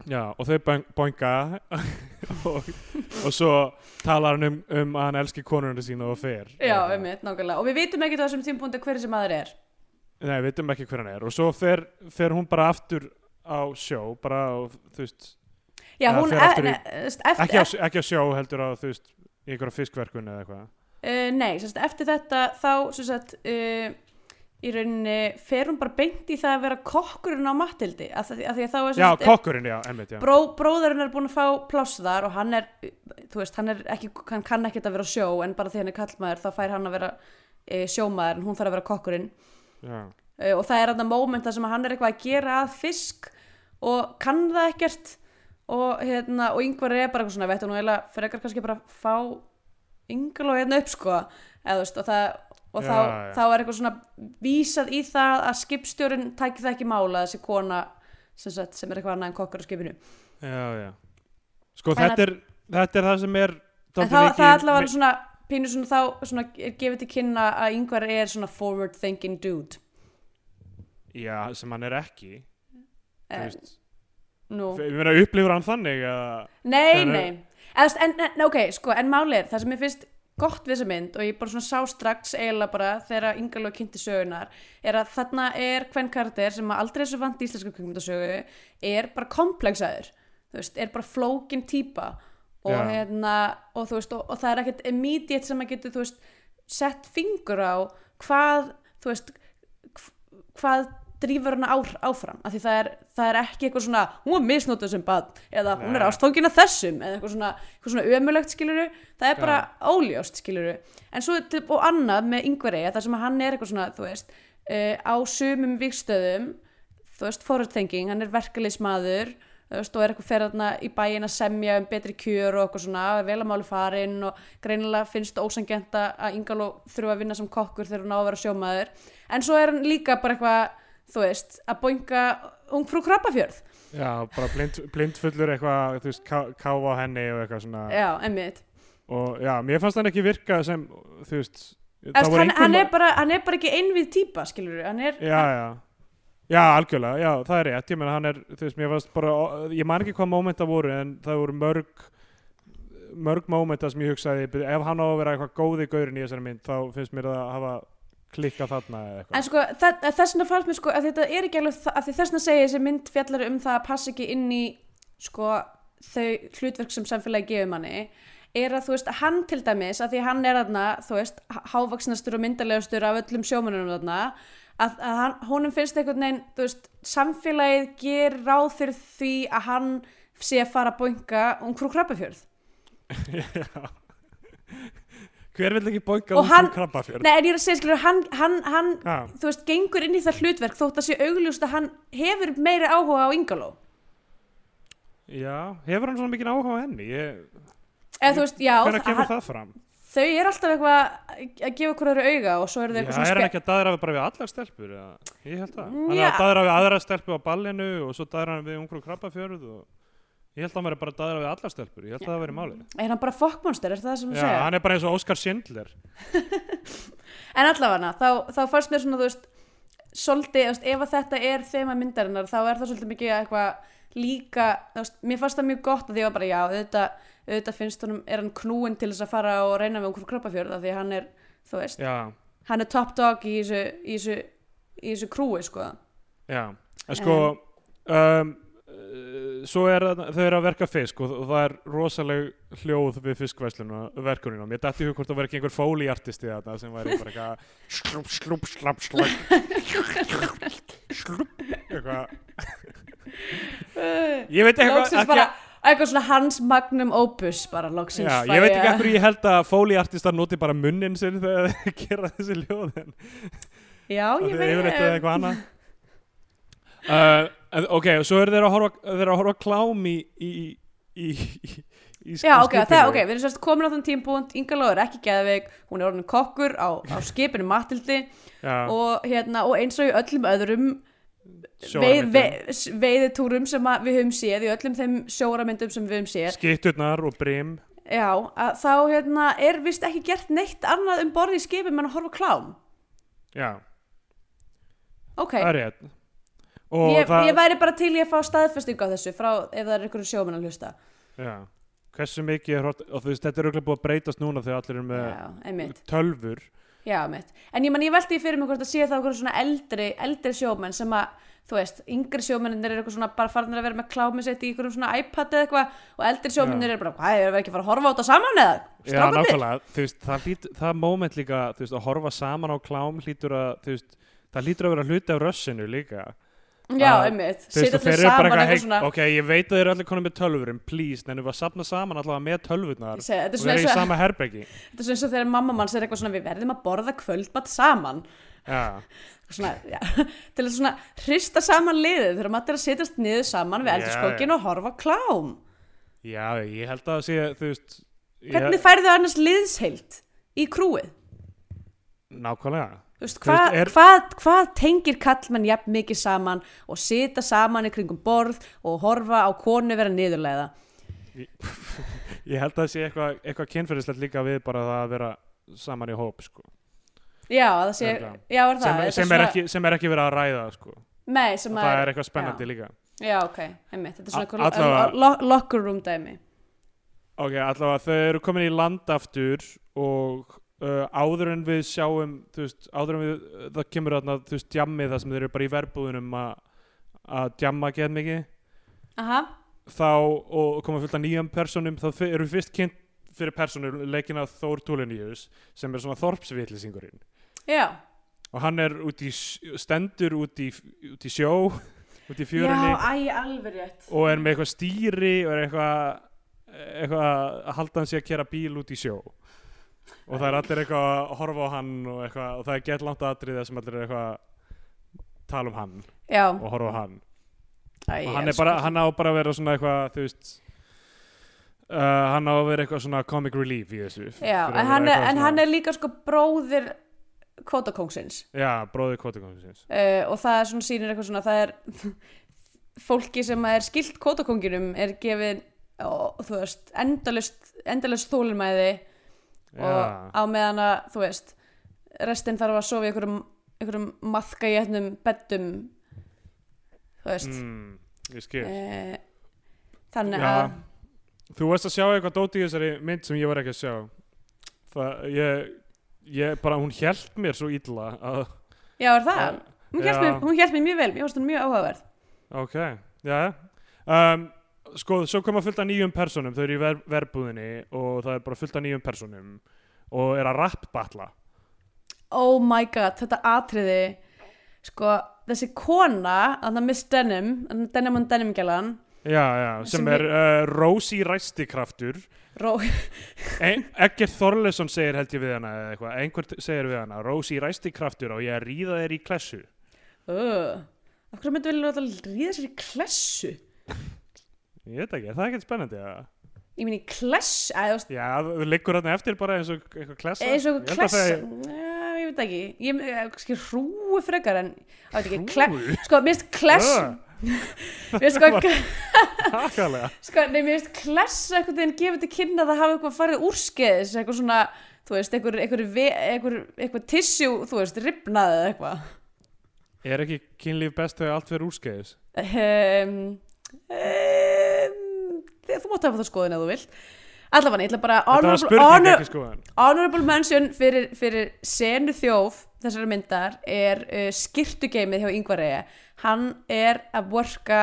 já, og þau boing- boinga og, og svo talar hann um, um að hann elski konurinn sína og fer. Já, um mitt, nákvæmlega. Og við vitum ekki þessum tímpúndi hver sem maður er. Nei, við veitum ekki hver hann er. Og svo fer, fer hún bara aftur á sjó bara á, þú veist já, hún aftur í- eftir, ekki á, ekki á sjó heldur á, þú veist í einhverja fiskverkun eða eitthvað? Uh, nei, sérst, eftir þetta þá sérst, uh, í rauninni fer hún bara beint í það að vera kokkurinn á Matildi að, að að þá er Já, sérst, kokkurinn, já, emmitt, já. bró, bróðurinn er búin að fá pláss þar og hann er, þú veist, hann, er ekki, hann kann ekkert að vera á sjó en bara því hann er kallmaður þá fær hann að vera uh, sjómaður en hún þarf að vera kokkurinn. Uh, og það er þarna moment þar sem hann er eitthvað að gera að fisk og kann það ekkert og, hérna, og yngvar er bara eitthvað svona veit hún eiginlega frekar kannski bara fá yngvar og hérna upp sko. Eða, þú veist, og, það, og Já, þá, já. þá er eitthvað svona vísað í það að skipstjórin tæki það ekki mála þessi kona sem, sagt, sem er eitthvað annað en kokkar á skipinu. Já, Sko, En þetta er, þetta er það sem er en það er allavega svona pínu svona þá svona, er gefið til kynna að yngvar er svona forward thinking dude. Já, sem hann er ekki. Þú eh, veist, nú. Ég meina, upplifur hann þannig að Nei, nei. Eðast, en, en, ok, sko, en máli er það sem ég finnst gott við þessa mynd og ég bara svona sá strax eiginlega bara þegar yngalög kynnti sögunar er að þarna er hvern karakter sem að aldrei er svo vant í íslenska kvikmyndasögu er bara komplexaður. Þú veist, er bara flókin típa. Og Já. hérna og þú veist, og, og það er ekkert immediate sem að getur, þú veist, sett fingur á hvað, þú veist hv- hvað drífur hana ár, áfram af því það er, það er ekki eitthvað svona hún er misnótið sem bad eða hún er af þessum eða eitthvað svona, eitthvað svona ömulegt skiluru það er bara óljóst skiluru en svo er til- og annað með yngveri þar sem hann er eitthvað svona þú veist uh, á sumum vikstöðum þú veist, forward thinking, hann er verkefliðsmaður þú veist, og er eitthvað fyrir þarna í bæin að semja um betri kjör og eitthvað svona vel að máli farinn og greinilega finnst ósangent að Ingaló þurfa að vinna sem kokkur þegar hún á að vera sjómaður. En svo er hann líka bara eitthvað þú veist, að boinga ungfrú krabbafjörð. Já, bara blind, blindfullur eitthvað, þú veist, ká- káfa á henni og eitthvað svona. Já, emmitt og já, mér fannst hann ekki virka sem, þú veist voru hann, hann, er bara, hann er bara ekki einvið típa skilur hann er Já, já. Já, algjörlega, já, það er rétt, ég meina hann er, þú veist, mér fannst bara, ég man ekki hvað mómenta voru, en það voru mörg mörg mómenta sem ég hugsaði, ef hann á að vera eitthvað góði gaurin í þessari mynd, þá finnst mér að hafa klikkað þarna eða eitthvað. En sko, þess vegna fannst mér sko að þetta er ekki alveg að því þess vegna segja þessi mynd fjallar um það að passa ekki inn í sko þau hlutverk sem samfélagi gefur manni er að þú veist, hann til dæmis að því hann er þarna, þú veist, hávaksnastur og myndalegastur af öllum sjómanunum þarna að, að hann, honum finnst einhvern veginn, þú veist, samfélagið ger ráð fyrir því að hann sé að fara að boinga um krú krabbafjörð. Hver vil ekki boika út úr krabbafjörð? Nei, en ég er að segja, skilur, hann, hann, hann Já, þú veist, gengur inn í það hlutverk þótt að sé augljóst að hann hefur meiri áhuga á Ingaló já, hefur hann svona mikið áhuga á henni? Ég, eða þú veist, já, hvernig kemur hann, það fram? þau er alltaf eitthvað að gefa hverju auga og svo eru þau Já, eitthvað er svona hann ekki að daðra við bara við allar stelpur? Ég held það. Hann er Já. að daðra við aðra stelpu á ballinu og svo daðra hann við ég held að hann veri bara að daðra við allar stelpur. Ég held að það veri málið. er hann bara fokkmonster, er það það sem þú Já, segja? hann er bara eins og Óskar Schindler. en allavega, þá, þá fannst mér svona, þú veist svolítið, þú veist, ef að þetta er þema myndarinnar, þá er það svolítið mikið eitthvað líka, þú veist, mér fannst það mjög gott að því að bara, já, auðvitað, auðvitað finnst honum, er hann knúin til þess að fara og reyna við einhverjum kroppafjörð af því að hann er, þú veist, Já, hann er top dog í þessu, í þessu, í þessu krúi, sko. já. En sko, um, uh, svo er þau eru að verka fisk og, og það er rosaleg hljóð við verkunina. Mér dætti í hug hvort það verið ekki einhver fóliartisti þarna sem væri bara eitthvað slup, slup, slapp, slapp slup, eitthvað Ég veit eitthvað eitthvað svona hans magnum opus bara loksins Já, ég veit ekki ekkur ég held að fóliartistar noti bara munnin sinn þegar þeir gera þessi hljóð en Já, ég veit er það eitthvað annað uh, en, ok, svo eru þeir að horfa, horfa klám í í, í, í, í Já, ok, skipinu. það, ok, við erum sérst komin á þann tímpúnt Inga Lóð er ekki geðveik, hún er orðin kokkur á, á skipinu Matildi og, hérna, og eins og í öllum öðrum veið, veið, veiðitúrum sem við höfum séð í öllum þeim sjóramyndum sem við höfum séð. Skitturnar og brim. Já, þá hérna, er vist ekki gert neitt annað um borði í skipum en að horfa klám. Já, Ok, það er rétt. og ég, það, ég væri bara til í að fá staðfestingu á þessu frá ef það er einhverju sjómenn að hlusta. Já, hversu mikið er hort, og þú veist, þetta er auðvitað búið að breytast núna þegar allir eru með Já, tölfur Já, mitt. En ég, man, ég velti fyrir mig hvort að sé það okkur svona eldri, eldri sjómenn sem að, þú veist, yngri sjómennir er eitthvað svona bara farnir að vera með klámið sitt í einhverjum svona iPad eða eitthvað og eldri sjómennir er bara, hvað, erum við ekki að fara að horfa á þetta saman eða? Já, Strákarnir? nákvæmlega, þú veist, það, það það Já, einmitt. Þeir eru bara eitthvað, hey, svona, ok, ég veit að þeir eru allir konum með tölvurum, please, en við varum að sapna saman allavega með tölvurnar og svona vera í sama herbeggi. þetta er svona eins og þegar mamma manns er eitthvað svona, við verðum að borða kvöldmatt saman. Já, Svona, já, til að svona hrista saman liðið þegar maður er að setjast niður saman við eldurskókin og horfa klám. já, ég held að það sé, þú veist, Hvernig ég, færðu annars liðsheilt í krúið? nákvæmlega. Veist, hvað, er- hvað, hvað tengir kallmenn jafn mikið saman og sita saman í kringum borð og horfa á konu vera niðurlega Ég held að það sé eitthvað, eitthvað kynferðislegt líka við bara að vera saman í hóp, sko. já, það sé, já, er það Sem, Þetta sem, svona- er ekki, sem er ekki verið að ræða, sko. nei, það er eitthvað spennandi líka. já, ok, einmitt, þetta er svona eitthvað lo, lo, locker room dæmi Ok, allavega þau eru komin í land aftur og uh, áður en við sjáum, veist, áður en við, það kemur þarna, þú veist, djammið það sem þeir eru bara í verbúðunum að djamma get mikið. Aha, þá og koma fullt af nýjum personum þá eru við fyrst kynnt fyrir personur leikin að Þór Túliníus sem er svona þorpsvitlisingurinn já, og hann er út í, stendur út í, út í sjó út í já, fjörunni æ, alveg rétt. Og er með eitthvað stýri og er eitthvað eitthvað að halda hann sig að kera bíl út í sjó og það er allir eitthvað að horfa á hann og, eitthvað, og það er gett langt aðrið sem allir er eitthvað tala um hann já, og horfa á hann. Æ, og hann, bara, hann. á bara að vera svona eitthvað þú veist uh, hann á að vera eitthvað svona comic relief í þessu. Já, að en, hann er, en hann er líka sko bróðir kvótakóngsins. Já, bróðið kvotikonsins uh, og það er svona sýnir eitthvað svona það er fólki sem er skilt kvótakónginum er gefið og, þú veist, endalust endalust þólumæði og á meðan að þú veist restin þarf að sofa í einhverjum, einhverjum maðka í etnum beddum þú veist. Mm, ég skil. Uh, þannig að þú veist að sjá eitthvað dóti í þessari mynd sem ég var ekki að sjá. Það, ég, ég bara, hún hjælt mér svo illa að, já er það, mér, hún hélt mér mjög vel. Mér fannst hún mjög áhugaverð. Ok, já. Um, sko, svo koma fullt af nýjum personum þau eru í ver verbúðinni og það er bara fullt af nýjum personum og er að rappbatla. Oh my god, þetta atriði sko, þessi kona þannig að Miss Denim, Denim and Denim gælan já, já, sem, Sem er uh, Rósi Ræstikraftur. Ró, Ein, Egger Þorleson segir held ég við hana eða eitthvað, einhver t- segir við hana Rósi Ræstikraftur og ég ríða þér í klessu. Uh, af hverju myndi vilja ríða sér í klessu ég veit ekki, er það ekkert spennandi að ég minn í þú veist Já, þú liggur hann eftir bara eins og eitthvað klessa eins og Ég klessa það ja, ég veit ekki, ég ég- kannski hrúu frekar en, ég veit ekki, kle, sko, mér finnst kless mér finnst sko, sko, nei, mér finnst klessa einhvern veginn gefið til kynna að það hafi eitthvað farið úrskeiðis, eitthvað svona þú veist, eitthvað, eitthvað, eitthvað, eitthvað tissjú, þú veist, ripnaði eða eitthvað. Er ekki kynlíf best þegar allt verður úrskeiðis? um, um, þú mátt hafa það skoðin ef þú vilt. Allavega, ég ætla bara honorable, honor, honorable mention fyrir, fyrir senu þjóf þessari myndar er uh, skirtugeimið hjá Yngvar Eyja. Hann er að worka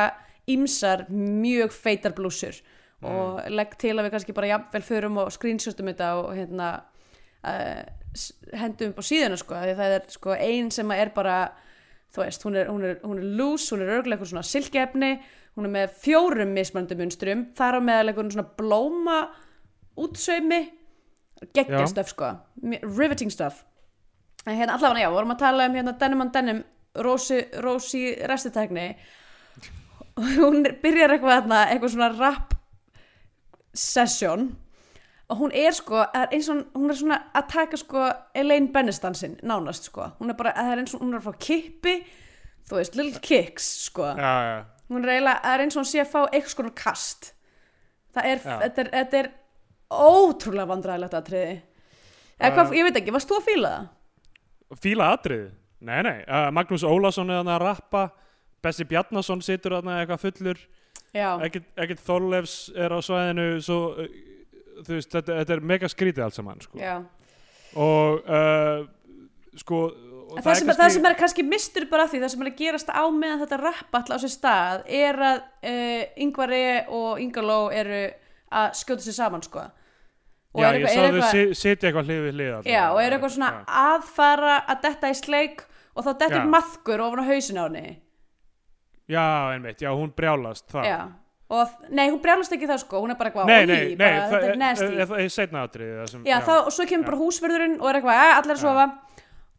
ímsar mjög feitar blúsur og legg til að við kannski bara jafnvel förum og screenshotum þetta og hérna uh, hendum upp á síðuna sko, því það er sko ein sem er bara þú veist, hún er, hún er, hún er loose, hún er eitthvað svona silkefni, hún er með fjórum mismöndu munstrum, þar á meðal eitthvað svona blóma útsaumi. Geggja Já. stöf sko. Riveting stuff. En hérna allavega já, vorum að tala um hérna denim on denim Rósi, Rósi restitækni. Og hún byrjar eitthvað þarna, eitthvað svona rap session. Og hún er sko, er og hún er svona að taka sko Elaine Benestansin nánast sko, hún er bara, það er eins og hún er fá kippi, þú veist, little kicks sko, Já, já, hún er eiginlega það er eins og hún sé að fá eitthvað svona kast. Það er, þetta er, þetta er ótrúlega vandræðilegt atriði. Eða hvað, ég veit ekki, varst þú að fíla það? fíla atrið Nei, nei, uh, Magnús Ólason er að rappa Bessi Bjarnason situr hann eitthvað fullur. Ekkert, ekkert Þorleifs er á svæðinu svo, uh, veist, þetta, þetta er mega skrítið allt saman sko. og uh, sko En það, sem, það sem er kannski mistur bara því það sem er að gerast á meðan þetta rapp alltaf á sér stað er að uh, Yngvar E og Yngaló eru að skjóta sér saman sko. Og Já, er ég eitthvað, sá er þau sitja eitthvað hlið við hlið já, og er eitthvað svona Já. að fara að detta í sleik og þá dettur maðkur ofan á hausin á henni. Já, einmitt, já, hún brjálast það. Já. nei, hún brjálast ekki það sko hún er bara eitthvað, Nei, nei, nei, það þetta er er, nasty. er, er, er setna það sem, já, og svo kemur bara húsverðurinn og er eitthvað, að allir að sofa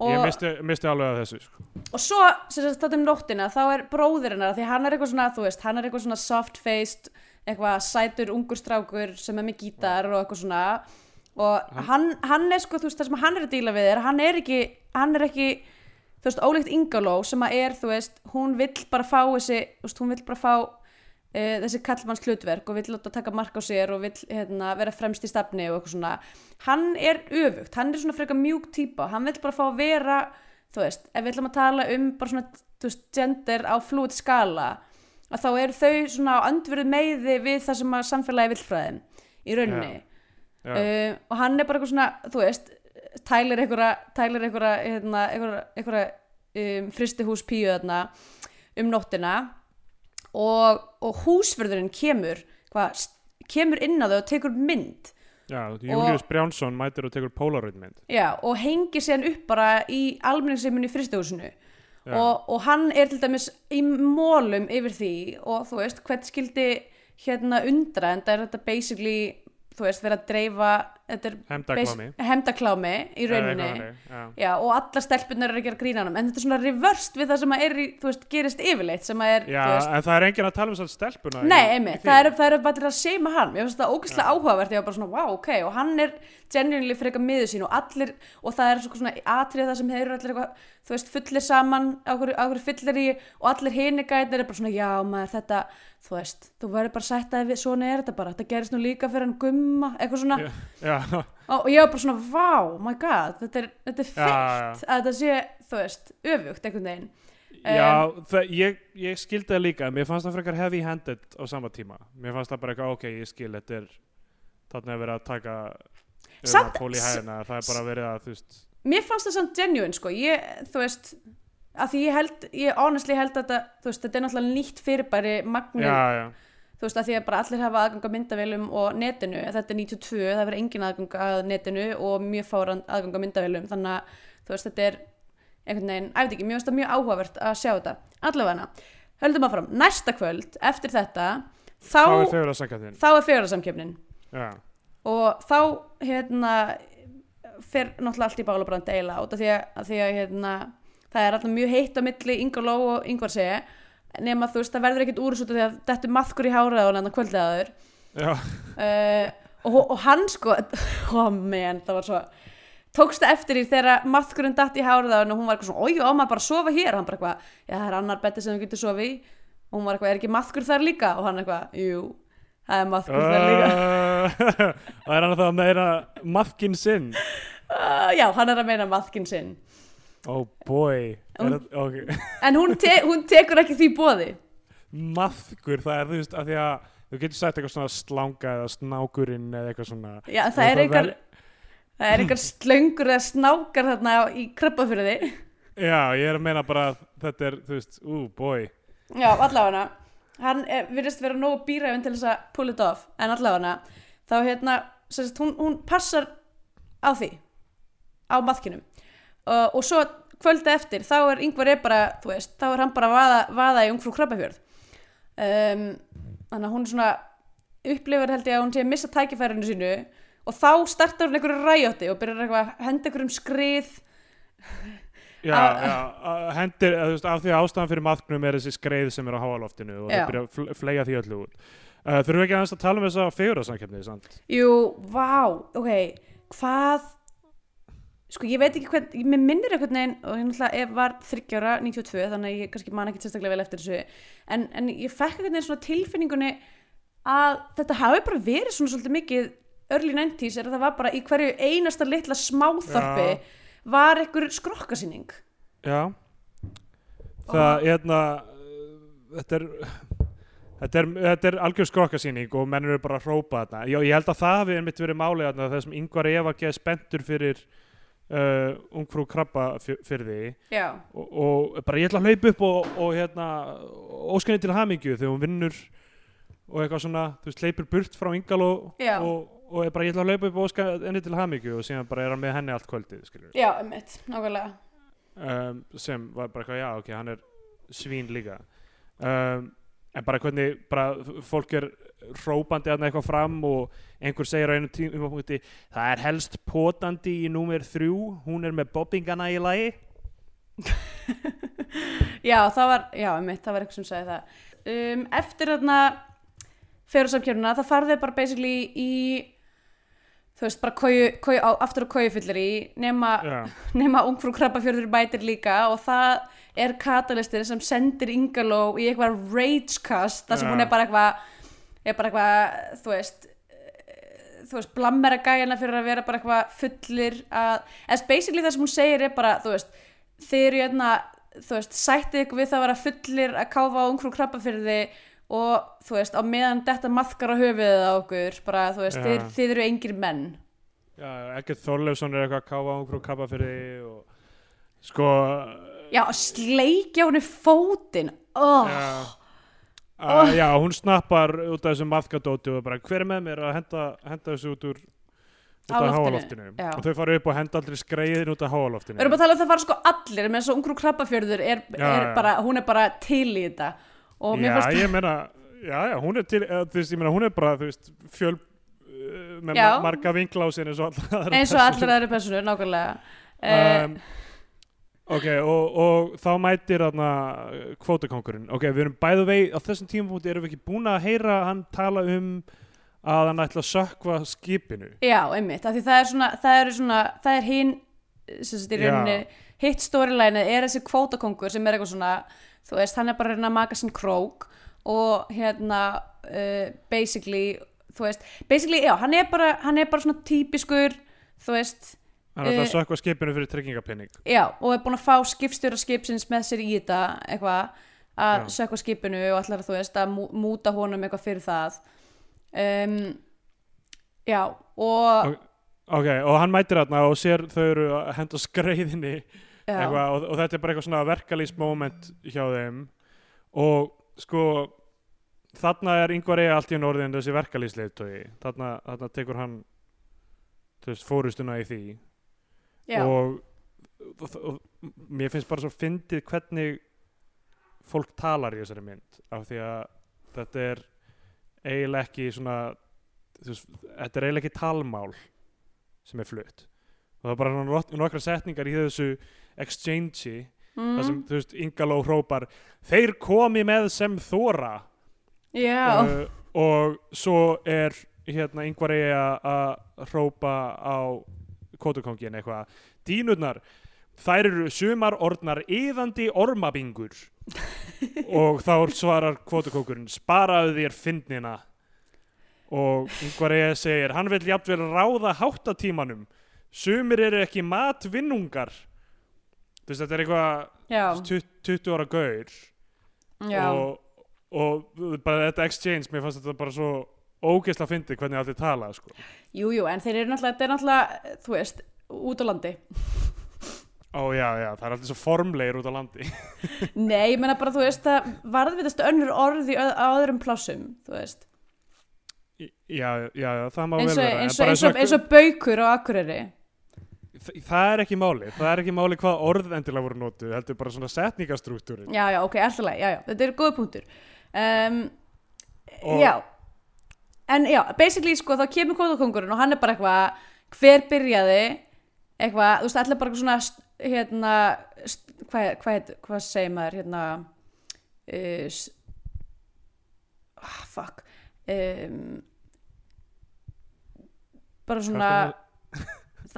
Ég misti, misti alveg að þessu sko. og svo, sem sagt, þetta um nóttina þá er bróðir hennar, því hann er eitthvað svona þú veist, hann er eitthvað svona soft-faced eitthvað sætur ungur strákur sem er með gítar og eitthvað svona og hann, hann er sko, þú veist, það sem hann er að díla við er, hann er ekki, hann er ekki þú veist, ólíkt Ingaló sem að er, þú veist, hún vill bara fá þessi, þú veist, hún vill bara fá uh, þessi kallmanns hlutverk og vill láta taka mark á sér og vill hérna, vera fremst í stafni og eitthvað svona. Hann er öfugt, hann er svona frekar mjúk típa, hann vill bara fá að vera þú veist, ef við ætlum að tala um bara svona, þú veist, gender á fluid skala að þá eru þau svona á andverðu meiði við það sem að samfélagi vill frá þeim í rauninni. Já. uh, og hann er bara eitthvað svona, þú veist tælir einhverja hérna, einhverja, um, fristihús píu þarna um nóttina og, og húsverðurinn kemur hvað, st- kemur inn á þau og tekur mynd. Já, Július Brjánsson mætir og tekur Polaroid mynd. Já, og hengir síðan upp bara í fristihúsinu Já. og, og hann er til dæmis í mólum yfir því og þú veist, hvern skildi hérna undra en það er þetta basically þú veist, vera að dreifa er hemdaklámi. hefndaklámi í rauninni. já. Já, og alla stelpunar eru að gera grínanum en þetta er svona reverst við það sem að er veist, gerist yfirleitt sem að er, já, veist, en það er enginn að tala um þess að stelpuna Nei, einmitt, það eru bara að seima hann. Mér finnst það ógeðslega áhugavert. Ég var bara svona, wow, ok. Og hann er genuinely frekar miður sín Og allir, og það er svona atrið það sem eru allir eitthvað Þú veist, fullir saman á hverju, á hverju fyllir í Og allir hinni gætnir er bara svona, já maður þetta Þú veist, þú verður bara að sætta þig við Svona er þetta bara, þetta gerist nú líka fyrir hann gumma. Eitthvað svona, já, og, ég var bara svona, wow, my god Þetta er, þetta er feitt Að þetta sé, þú veist, öfugt einhvern veginn. Já það, ég, ég skildi það líka mér fannst það frekar heavy handed á sama tíma. Mér fannst það bara eitthvað, ok, ég skil þetta er þarna er verið að taka Samt- pól í hæðina, það er bara verið að þú veist, mér fannst það samt genuine sko. Ég, þú veist að því ég held, ég honestly held að þetta þú veist, þetta er náttúrulega nýtt fyrirbæri magnið, já, já þú veist, að því að bara allir hafa aðgang að myndavélum og netinu þetta er 92, það verður engin aðgang að netinu og mjög fáran aðgang að myndavélum þannig að, þú veist, þetta er einhvern veginn, æfði ekki, mér finnst það mjög áhugavert að sjá þetta, allavega höldum áfram, næsta kvöld, eftir þetta þá, þá er fegur að sanga þinn þá fegurarsamkeppnin já, og þá hérna fer náttúrulega allt í bálabrand eila út af því að, að, því að hérna, það er alltaf mjög heitt á milli Ingar Ló og Ingvar segi nema þú veist það verður ekkert úr því að þetta er maðkur í hárað og hann kvöldið aður já, uh, og, og hann sko oh man, það var svo tókstu eftir því þegar maðkurinn datt í hárað og hún var eitthvað svona, oi, ó maður bara að sofa hér? Og hann bara eitthvað, já það er annar betti sem þú getur sofi í. Og hún var eitthvað, er ekki maðkur þar líka? Og hann eitthvað, jú, það er maðkur þar líka. Uh, það er hann að það meira maðkinn sinn? Uh, já, hann er að meina maðkinn sinn oh boy. Hún- er, það- ok. En hún, te hún tekur ekki því bóði maðkur, það er þú veist að því að þú getur sagt eitthvað svona slanga eða snákurinn eða eitthvað svona. Já, það er Það einhver vel- Það er einhver slöngur eða snákar þarna í krabbafyrði já, ég er að meina bara að þetta er, þú veist, ú, boy. Já, allavega. Hann er, virðist vera nógu býræfin til þess að pull it off. En allavega Þá hérna, sagt, hún, hún passar á því Á maðkinum uh, Og svo kvölda eftir Þá er yngvar er bara, þú veist Þá er hann bara að vaða, vaða í ungfrú krabbafjörð um, Þannig að hún svona upplifir held ég að hún sé að missa tækifærinu sínu og þá startar hún einhverju ræjótti og byrjar að henda einhverjum skrið já, Að- já, að hendir, að, þú veist, af því að ástæðan fyrir maðknum er þessi skreið sem er á háaloftinu og Já. það byrja að fl- fleygja því öllu út uh, þurfum við ekki aðeins að tala um þessa fegurarsamkeppni, sant? Jú, vá, ok, hvað sko ég veit ekki hvern mér minnir einhvern veginn og ég náttúrulega ég var þryggjára 92 þannig að ég kannski man ekki sérstaklega vel eftir þessu en, en ég fekk einhvern veginn svona tilfinningunni að þetta hafi bara verið svona svolítið mikið early 90s er að það var bara í hverju einasta litla smáþorpi Já. var einhver skrokkasýning Já Það, hérna uh, þetta er Þetta er, þetta er algjör skrokkasýning og menn eru bara að hrópa þarna. Já, ég held að það hafi einmitt verið málið þarna þessum yngvar Eva geð spenntur fyrir uh, ungfrú krabba fyr- fyrir því. Og, og bara ég ætla að hlaupa upp og, og hérna óskenni til hamingju þegar hún vinnur og eitthvað svona, þú veist, hleypur burt frá yngal og, og, og bara ég ætla að hlaupa upp og óskenni til hamingju og síðan bara er hann með henni allt kvöldið, skilur já, einmitt, nákvæmlega. Um, sem var bara eitthvað, já, ok, hann er svín líka. Um, en bara hvernig bara fólk er hrópandi að eitthvað fram og einhver segir á einu tímapunkti það er helst potandi í númer þrjú hún er með bobbingana í lagi. Já, það var, já, einmitt, það var eitthvað sem sagði það. Um, Eftir þarna fegursamkjörnuna, það farði bara basically í þú veist, bara koju, koju, á, aftur á kojufyllir í nema, nema ungfrú krabbafjörður bætir líka og það er katalistir sem sendir Ingaló í eitthvað ragecast þar sem hún er bara eitthvað er bara eitthvað, þú veist eh, þú veist, blammera gæjana fyrir að vera bara eitthvað fullir að, eða basically það sem hún segir er bara, þú veist þið eru hérna, þú veist, sættið ykkur við það að vera fullir að káfa á ungfrú krabbafjörði og þú veist, á meðan þetta maðkar á höfuðið á okkur bara, þú veist, þið, þið eru engir menn. Já ekkert Þorleifsson er eitthvað að káfa hún frá kappa fyrir því og sko Já, sleikja henni fótinn. Oh. að, já, hún snappar út af þessu maðkadóti og bara hver er með mér? að henda, henda þessu út úr út af loftinu, háaloftinu. Og þau fara upp og henda aldrei skreiðin út af háaloftinu. Við erum að tala um það fara sko allir með svo ungrú krabbafjörður er, Já, er bara, hún er bara til í þetta. Og mér já, fannst ég meina já, já, hún er til, þú veist, ég meina hún er bara, þú veist, fjöl uh, með marga vinkla á sér eins og allar aðri persónur, nákvæmlega. Uh, um, ok, og, og þá mætir þarna kvótakongurinn ok, við erum bæðu vei, á þessum tímapunkti erum við ekki búin að heyra hann tala um að hann ætla að sökva skipinu. Já, einmitt, af því það er svona það er, svona, það er hinn sem sagt í rauninni, hitt storyline er þessi kvótakongur sem er eitthvað svona þú veist, hann er bara reyna að maka sinn krók og hérna uh, basically, þú veist basically, já, hann er bara, hann er bara svona típiskur, þú veist ætla að Eh, sökva skipinu fyrir tryggingapenning já, og er búin að fá skipstjóra skipsins með sér í þetta eitthvað, að sökva skipinu og allar, þú veist, að mú- múta honum eitthvað fyrir það. Um, já, og Ok. ok, og hann mætir þarna og sér þau eru að henda skreiðinni eitthvað, og, og þetta er bara eitthvað svona verkalýs moment hjá þeim. Og sko þarna er yngvar eiga allt í enn orðin þessi verkalýsleitói þarna, þarna tekur hann þú veist, fórustuna í því já, og, og, og mér finnst bara svo fyndið hvernig fólk talar í þessari mynd af því að þetta er eiginlega ekki svona veist, þetta er eiginlega ekki talmál sem er flutt. Og það er bara nok- nokkra setningar í þessu exchange mm, þar sem, þú veist, Ingaló hrópar þeir komi með sem þóra já. uh, og svo er hérna yngvar eigi að hrópa á kótukongin eitthvað. Dínurnar, þær eru sumar orðnar yðandi ormabingur. Og þá svarar kvotukókurinn sparaðu þér fyndnina. Og yngvar eigi segir hann vil jafnvel ráða háttatímanum. Sumir eru ekki matvinnungar. Þú veist þetta er eitthvað já, 20 20 ára gaur. Og, og bara þetta exchange, mér fannst þetta bara svo ógeðslega fyndið hvernig allir tala sko. Jú, jú, en þeir eru náttúrulega, þetta er náttúrulega, þú veist, út á landi. ó já, já, það er allir svo formlegir út á landi Nei, ég meina bara, þú veist, það varðvitast önnur orð í öð- á öðrum plássum, þú veist. já, já, já, það má vel og, vera eins og, og, og baukur á Akureyri. þ- það er ekki máli, það er ekki máli hvað orð endilega voru notuð, heldur bara svona setningastruktúrin Já, já, ok, alltaf já, já, þetta eru góða punktur. Um, Og- Já, en já, basically, sko, þá kemur kóðakongurinn og hann er bara eitthvað, hver byrjaði, eitthvað, þú veist, allir bara svona, hérna, hvað, heit- hvað segir maður, hérna, uh, ah, fuck, um, bara svona,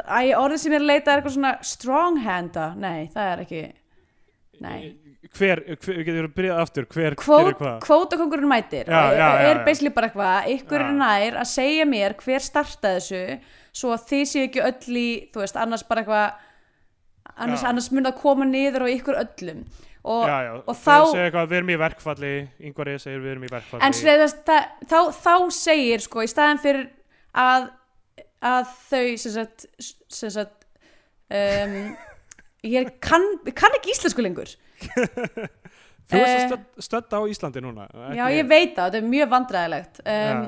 æ, orðið sem ég leita er eitthvað svona strong handa, nei, það er ekki, nei. Hver, hver getur þú byrjað aftur hver Kvót, gerir hvað kvótakongurinn mætir Já, og já, já, er já. basically bara eitthvað ykkur Já. er nær að segja mér hver startaði þessu svo að þið séu ekki öll í þú veist, annars bara eitthvað annars, Já. annars mun það koma niður á ykkur öllum og, já, já, og þeir þá- segja eitthvað, við erum í verkfalli yngvar ég segir við erum í verkfalli en sveðast, það, þá, þá segir sko í staðin fyrir að að þau sem sagt, sem sagt um, ég er, kann, kann ekki íslensku lengur þú ert eh, stödd, stödd á Íslandi núna já ég veit það, þetta er mjög vandræðilegt um,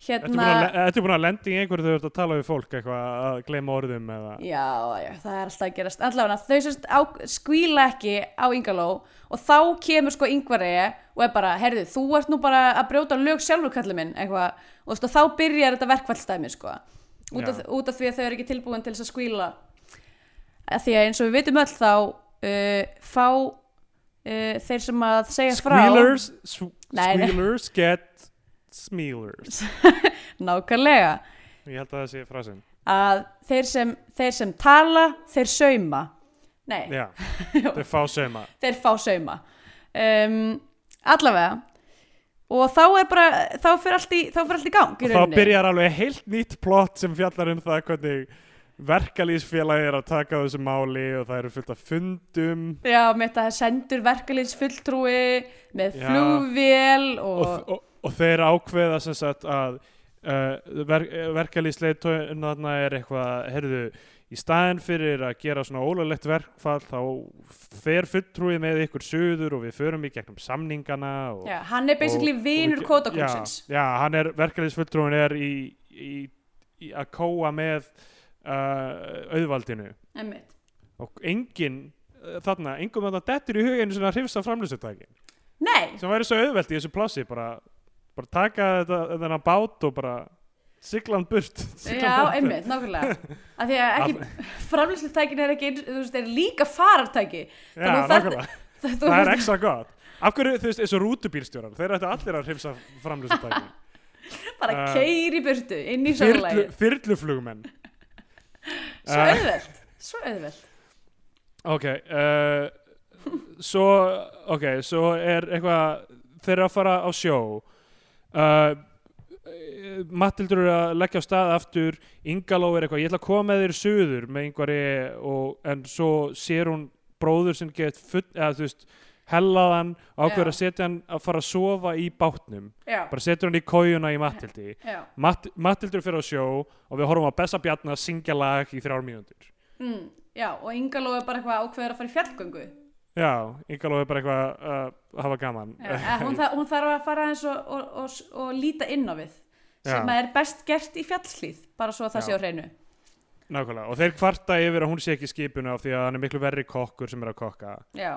búin hérna að, le- ertu búin að lendi í einhverju þú ert að tala við fólk eitthvað að gleyma orðum eða? Já, já, það er alltaf að gerast. Allavega þau sérst á, skvíla ekki á Ingaló og þá kemur sko yngvari og er bara, herðu, þú ert nú bara að brjóta lög sjálfur kallið minn eitthvað, og og þá byrjar þetta verkfallstæmi sko, út af, út af því að þau eru ekki tilbúin til þess að skvíla að því að eins og við vitum öll þá uh, fá uh, þeir sem að segja frá Squealers, nei. squealers get smealers. Nákvæmlega. Ég held að það sé frasin að þeir sem, þeir sem tala, þeir sauma. Nei, já, þeir fá sauma. Þeir fá sauma. Um, allavega. Og þá er bara þá fyrir allt í, fyrir allt í gang í og þá byrjar alveg heilt nýtt plott sem fjallar um það hvernig verkalýsfélagi er að taka á þessu máli og það eru fullt af fundum já, með þetta sendur verkalins fulltrúi með Já. flugvél og, og, og, og þeir ákveða sem sagt að uh, ver, verkalýsleitóin þarna er eitthvað, heyrðu í staðin fyrir að gera svona ólulegt verkfall þá fer fulltrúið með ykkur suður og við förum í gegnum samningana og, já, hann er basically vinur kótakonsins já, já, hann er, verkalýsfulltrúin er í, í, í að kóa með uh, auðvaldinu. Einmitt. og engin uh, þarna, engum þarna dettur í huginu svona hrifsa framlýsutæki nei, sem væri svo auðvelt í þessu plássi bara, bara taka þetta, þennan bát og bara siglan burt. Siglan Já, burt. einmitt, nákvæmlega. Af því að ekki, framlýslutækin er ekki þú veist, er líka farartæki. Já, að nákvæmlega, það, það er ekstra gott. Af hverju, þú veist, og rútubílstjórar þeir ættu allir að hrifsa framlýsutæki bara uh, keiri burtu inn í Þyrlu, sólægi Þyrluflugmenn Svo Uh, auðvelt, svo auðvelt. Ok, uh, svo, ok, svo er eitthvað, þeir eru að fara á sjó, uh, Mattildur er að leggja á stað aftur, Ingaló er eitthvað, ég ætla að koma með þér suður með yngvari og, en svo sér hún bróður sem get full, eða þú veist, hellaðan ákveður að setja hann að fara að sofa í bátnum, Já, bara setur hann í kójuna í Mattildi. já. Matt, Mattildur fyrir á sjó og við horfum á Bessa Bjarnar að syngja lag í þrjár mínútur. mm, Já, og Ingaló er bara eitthvað ákveður að fara í fjallgöngu. Já, Ingaló er bara eitthvað uh, að hafa gaman. Já, hún, þa hún þarf að fara eins og, og, og, og líta inn á við sem er best gert í fjallslíð bara svo að það sé á hreinu. Nákvæmlega, og þeir kvarta yfir að hún sé ekki í skipinu af því að hann er miklu verri kokkur sem er að kokka. Já,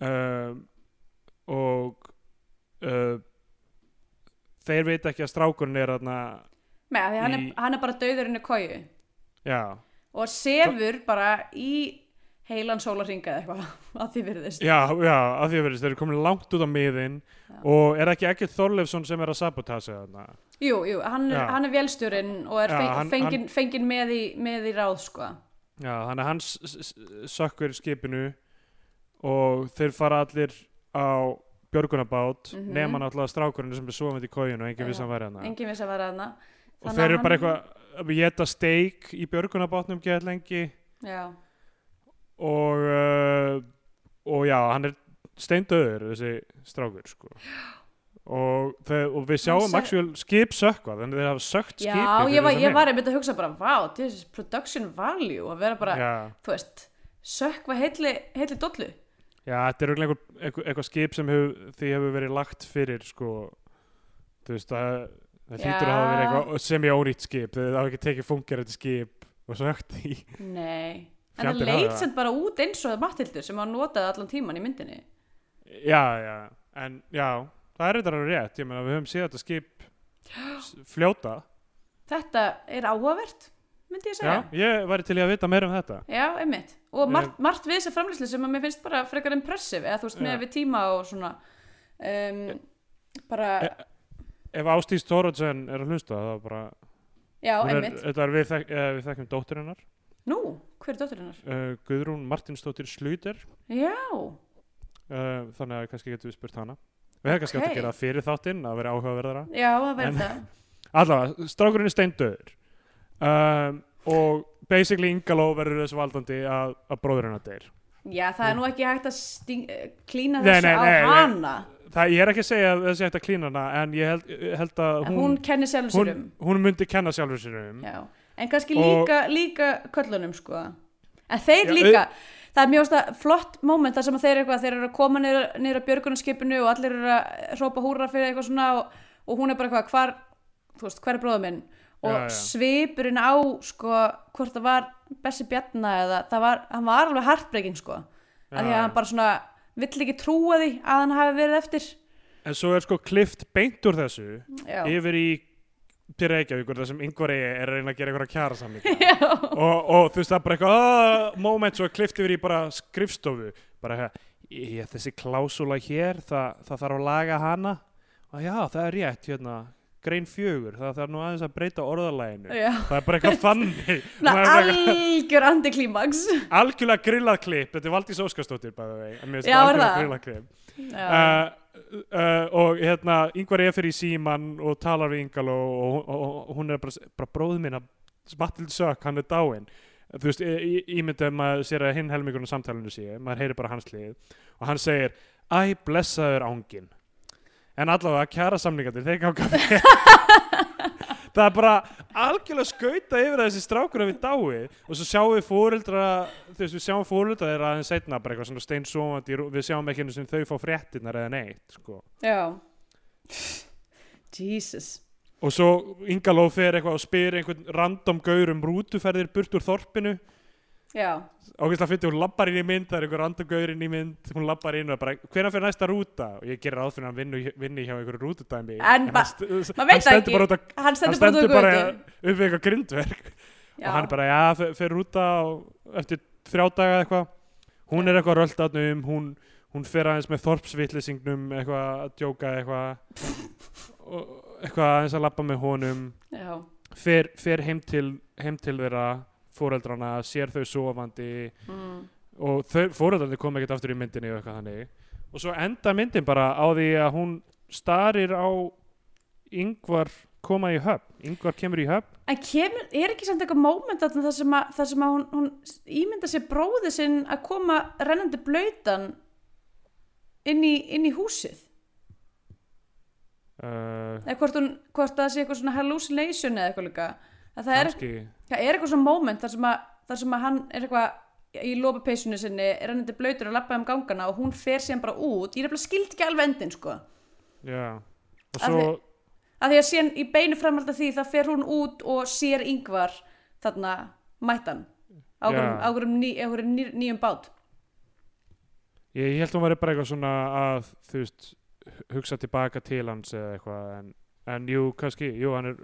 Um, og uh, þeir veit ekki að strákurinn er þarna, með að því hann, Í- er, hann er bara dauður inn í kóju já, og sefur bara í heilan sólarringa eða eitthvað að því virðist já, já, að því verðist, þeir eru komin langt út á miðin og er ekki ekki Þorleifsson sem er að sabotasa þarna. Jú, jú, hann er, Já. hann er vélstjórinn og er Já, feng, hann- fengin, fengin með, í, með í ráð sko. Já, hann s- s- sökkur skipinu og þeir fara allir á björgunabát Mhm. nema náttúrulega strákurinn sem er sofandi í kójun og enginn Já. vissi að hann væri hann. engin viss að vera þarna og Þannig þeir eru bara hann- eitthvað að geta steik í björgunabátnum gett lengi Já, og uh, og já, hann er steindöður þessi strákur sko. og, þau, og við sjáum Hann actual skip sökva þannig að þeir hafa sökt Já skipi ég, var, ég var einmitt að hugsa bara Vá, this is production value að vera bara, já, þú veist sökva heilli, heilli dollu já, þetta er örugglega einhver, einhver, eitthvað skip sem hefur, því hefur verið lagt fyrir sko, þú veist það, það hlýtur að hafa verið eitthvað semi-ónýtt skip. Það hafa ekki tekið fungerandi skip og sökt í Nei, en það leit það. sem bara út eins og Matthildur sem var notað allan tíman í myndinni. Já, já, en já það er þetta alveg rétt, ég meina við höfum séð þetta skip fljóta. Þetta er áhugavert, myndi ég Já, segja ég væri til að vita meira um þetta. Já, einmitt. Og Ég- margt, margt við þessa framlýslu sem að mér finnst bara frekar impressive eða þú veist Já. með við tíma og svona um, bara, E- Ef Ástís Tórótsen er að hlusta þá bara já, einmitt. Þetta er við, þek, eh, við þekkjum dóttir hennar. Nú, hver er dóttir hennar? uh, Guðrún Martinsdóttir Sluter Já, uh, þannig að kannski getum við spurt hana. Við hefum kannski átt Ok. að gera fyrir þáttinn að vera áhugaverðara. Já, En- það. Allavega, strákurinn er steindöður um, og basically Ingaló verður þessu valdandi að, að bróður hennar deyr. Já, það er nú ekki hægt að sting, klína Nei, þessu nei, á nei, nei. hana. Það, ég er ekki að segja að þessi hægt að klína hana en ég held, held að Hún, hún, kennir sjálfum sér hún, um. hún myndi kenna sjálfur sér um. Já, en kannski Og- líka, líka köllunum sko. En þeir Já, líka Það er mjög flott moment þar sem þeir, eru eitthvað, þeir eru að koma að björgunarskipinu og allir eru að hrópa húra fyrir eitthvað svona og, og hún er bara eitthvað hvar, veist, hvar er bróður minn og Já, já. svipurinn á sko, hvort það var Bessi Bjarna eða það var, hann var alveg heartbreaking sko, af því að hann bara svona vill ekki trúa því að hann hafi verið eftir. En svo er sko klift beint úr þessu Já, yfir í til Reykjavíkur þar sem yngvar er að reyna að gera einhverja kjara samlinga já, og, og þú veist það er bara eitthvað "Ah", moment svo klift yfir í bara skrifstofu. Bara ég, þessi klásula hér það, það þarf að laga hana. Og já það er rétt hérna grein fjögur, það þarf nú aðeins að breyta orðalæginu já. það er bara eitthvað bara eitthvað- algjör antiklímax algjörlega grillað klipp. Þetta er Valdís Óskarsdóttir bæða vei það? grillað klipp. Já, uh, uh, og hérna yngvar er fyrir síman og talar við Ingal og, og, og, og hún er bara, bara bróð minna Matilda Sök, hann er dáinn. Þú veist, ímyndum maður sér að hinn helmingurinn á samtalinu sé, maður heyrir bara hans lið og hann segir, æ, blessaður ángin en allavega kjara samlingarnir, þeir ganga vel. Það er bara algjörlega skauta yfir þessi strákur að við dái og svo sjáum við fóreldra þú veist, við sjáum fóreldra þeirra aðeins setna bara eitthvað svona steinsóandi, við sjáum ekki einu sem þau fá fréttinnar eða neitt sko. já. Jesus. Og svo Ingaló fer eitthvað og spyr einhvern random gaur um rútuferðir burt úr þorpinu ógeðslega fyndi, hún lappar inn í mynd það er einhver randagauður inn í mynd hún lappar inn og bara, hvenær fyrir næsta rúta? Og ég gerir ráð fyrir að hann vinni, vinni hjá einhverju rútudæmi. En ma- hann, hann stendur bara að hann hann stendur bara út stendur bara upp við eitthvað grindverk. Já. og hann er bara, já, fer, fer rúta og eftir þrjá daga eitthvað. Hún er eitthvað röldatnum hún, hún fer aðeins með þorpsvittlisingnum eitthvað að djóka eitthvað. Eitthvað aðeins að lappa með honum. Fer heim, til, heim til þeirra fóreldrana, sér þau sofandi mm. og fóreldrarnir kom ekkert aftur í myndinni og eitthvað þannig og svo enda myndin bara á því að hún starir á yngvar koma í höfn yngvar kemur í höfn En kemur, er ekki samt eitthvað þarna þar sem að, þar sem að hún, hún ímynda sér bróði sinn að koma rennandi blöytan inn í, inn í húsið? uh, Eða hvort, hún, hvort það sé eitthvað svona hallucination eða eitthvað líka. Að það er, það er eitthvað svona moment þar sem að, þar sem að hann er eitthvað í lópapeysunni sinni, er rennandi blöytur og lappaði um gangana og hún fer síðan bara út. Ég er nefnilega skild ekki alveg endin, sko. já og svo því- Að því að síðan í beinu framhald af því þá fer hún út og sér yngvar þarna mættan á Já. einhverjum- á einhverjum ný, ný, nýjum bát. ég, ég held að hún væri bara eitthvað svona að þú veist hugsa tilbaka til hans eða eitthvað en, en jú, kannski, jú, hann er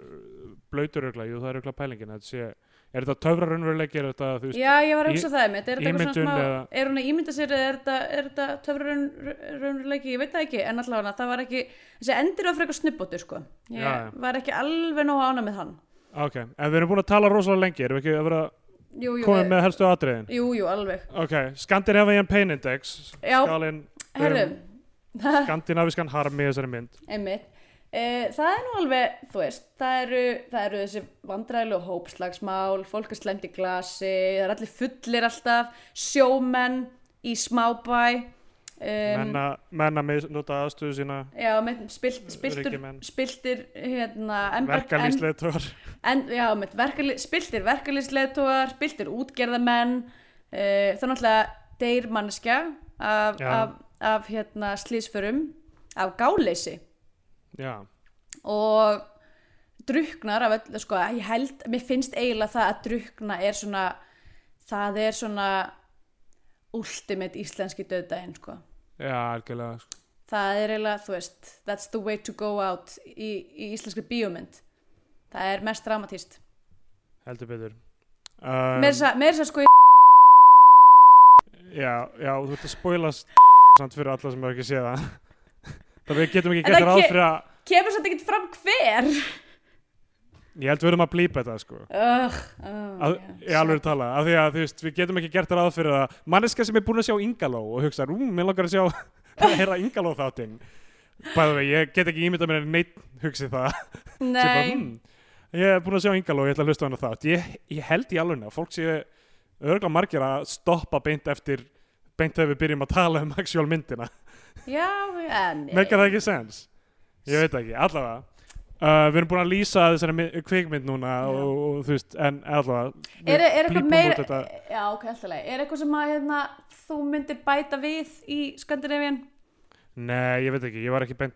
blöytur ögla, jú, það er ögla pælingin sé, er þetta töfra raunveruleiki er þetta, þú veist, Já, ég var að í- hugsa það einmitt. Er þetta eitthvað ímyndun svona smá, eða- er hún að ímynda sér eða er þetta, er þetta töfra raunveruleiki, ég veit það ekki, en allavega það var ekki, þessi endir var fyrir eitthvað snubbóttur, sko. Ég Já, já. var ekki alveg nóg ána með hann. ok en við erum búin að tala rosalega lengi, erum við ekki að vera Jú, jú, komið með helstu atriðin jú, jú, alveg. ok, Scandinavian Pain Index Já, skalinn herru, skandinaviskan harmi í þessari mynd einmitt. E, það er nú alveg, þú veist, það eru, það eru þessi vandræðilegu hópslagsmál, fólk er slemt í glasi, það er allir fullir alltaf, sjómenn í smábæ, um, menna, menna með nota aðstöðu sína já, með spilt, spiltur, spiltir, hérna, en, já, með verkali, spiltir verkalýsleitóar, spiltir útgerðamenn, uh, þá náttúrulega deyr manneskja af, Já. af, af hérna, slísförum, af gáleysi. Já, og druknar af öllu, sko, ég held, mér finnst eiginlega það að drukna er svona, það er svona ultimate íslenski döðdæðin, sko. já, algjörlega sko. Það er eiginlega, þú veist, that's the way to go out í, í íslenski bíómynd. Það er mest dramatíst. heldur betur Um, um, Meir þess að sko, já, já, þú ert að spoilast samt fyrir alla sem hefur ekki séð það það við getum ekki gett ráð fyrir að kemur satt ekkert fram hver. ég held við erum að blípa þetta sko. Ugh, oh, að, ég alveg tala, af því að þú veist, við getum ekki gert ráð fyrir að manneska sem er búin að sjá Ingaló og hugsa, ú, mér langar að sjá að heyra Ingaló þáttinn. Bæðu við, ég get ekki ímyndað mér en neitt hugsi það. Bara, hm, ég er búin að sjá Ingaló og ég ætla að hlusta á hana þátt. Ég, ég held í alveg að fólk séu örgulega margir að stoppa beint eftir beint þegar við byrjum að tala um actual myndina já, en... meikar það ekki sens? Ég veit ekki, allavega. Uh, við erum búin að lýsa þessari kvikmynd núna og, og þú veist, en allavega Er, er eitthvað blípum meir, út þetta. já, ok, alltaf leið, er eitthvað sem að hérna, þú myndir bæta við í Skandinavían? Nei, ég veit ekki, ég var ekki beint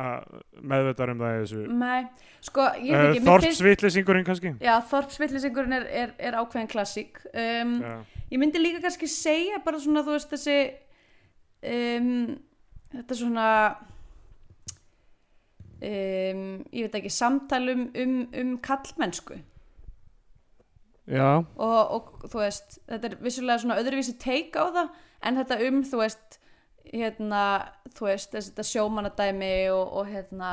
að meðvitað um það í þessu. Nei, sko, ég veit uh, ekki, mér finnst, Þorpsvitlisingurinn kannski? Já, Þorpsvillisingurinn er, er, er ákveðin klassík. Um, Já, ég myndi líka kannski segja bara svona, þú veist, þessi, um, þetta svona, um, ég veit ekki, samtalum um, um kallmennsku. já, og, og þú veist, þetta er vissulega svona öðruvísi take á það en þetta um, þú veist hérna, þú veist, þetta sjómanadæmi og, og hérna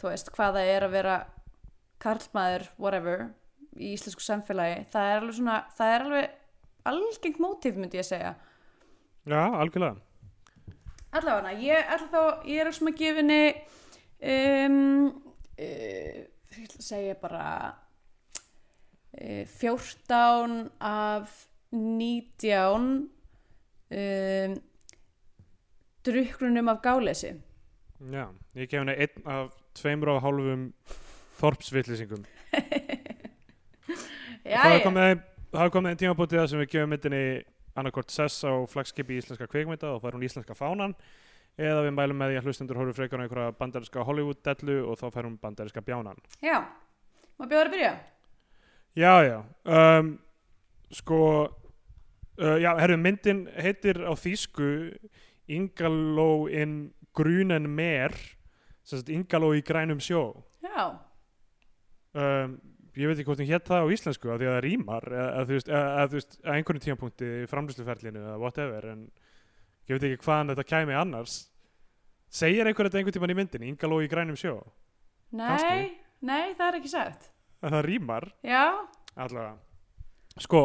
þú veist, hvað það er að vera karlmaður, whatever í íslensku samfélagi, það er alveg svona það er alveg algengt mótíf myndi ég segja. Já, algjörlega allavega, ég þá ég er svona gefinni um, uh, að segja bara uh, 14 af 19 um, druknunum af gáleysi. Já, ég gef henni einn af tveimur og hálfum þorpsvitlisingum Það er komið einn tímabútið það sem við gefum myndinni annarkort sess á flagskipi íslenska kvikmynda og fær hún íslenska fánan. Eða við mælum með því að hlustendur horfum frekar á einhverja bandarinska Hollywood-dellu og þá fær hún bandarinska bjánan. Já, maður bjóður að byrja? Já, já. Um, sko uh, já, herru, myndin heitir á þýsku Ingaló in Grunen Mer sem sagt Ingaló í grænum sjó. Já, um, ég veit ekki hvort hún hétt það á íslensku af því að það rýmar eða, þú veist, að einhvern tímapunkti í framlýsluferlinu eða whatever en ég veit ekki hvaðan þetta kæmi annars. Segir einhver þetta einhvern tíman í myndinni? Ingaló í grænum sjó? Nei, Kannski. nei, það er ekki sagt. Að það rýmar já, allavega. Sko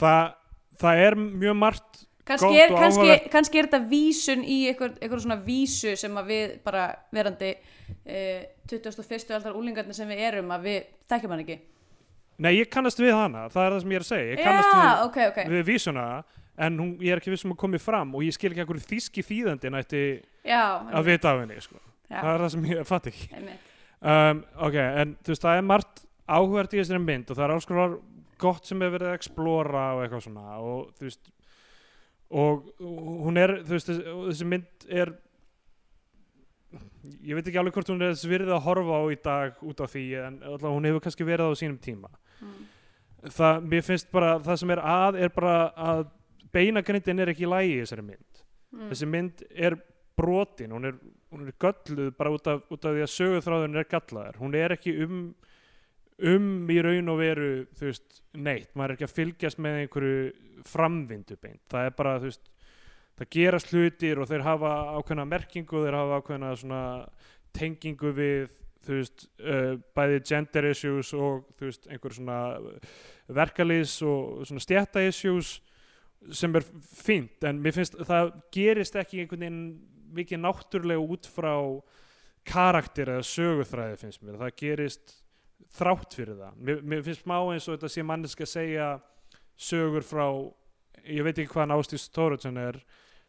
það, það er mjög margt kannski er, kannski, kannski er þetta vísun í einhver svona vísu sem að við bara verandi eh, 21. aldar úlingarnir sem við erum að við þekkjum hann ekki. Nei ég kannast við hana, það er það sem ég er að segja. Ég kannast já, við, ok, ok. við vísuna en hún, ég er ekki vissum að komið fram og ég skil ekki ekkur þýski þýðandi nætti já, að vita af henni sko. það er það sem ég fatt ekki. Um, ok, en þú veist, það er margt áhverð í þessari mynd og það er alls konar gott sem hefur verið að explora og eitthvað svona og þú veist og hún er, þú veist, þessi, mynd er ég veit ekki alveg hvort hún er þess virðið að horfa á í dag út á því en allavega hún hefur kannski verið á sínum tíma Mm. það, mér finnst bara, það sem er að er bara að beinagrindin er ekki í lægi í þessari mynd Mm. þessi mynd er brotin hún er, hún er gölluð bara út af, út af því að söguþráðun er gallaður hún er ekki um um í raun og veru þú veist, neitt, maður er ekki að fylgjast með einhverju framvindu beint. Það er bara, þú veist það gerast hlutir og þeir hafa ákveðna merkingu þeir hafa ákveðna svona tengingu við þú veist, uh, bæði gender issues og þú veist, einhver svona verkalýs og svona stjætta issues sem er fínt. En mér finnst það gerist ekki einhvern veginn mikið náttúrulega út frá karakter eða söguþræði finnst mér, það gerist þrátt fyrir það, mér, mér finnst smá eins og þetta sé manneski að segja sögur frá, ég veit ekki hvaðan Ástíð Stóruðsson er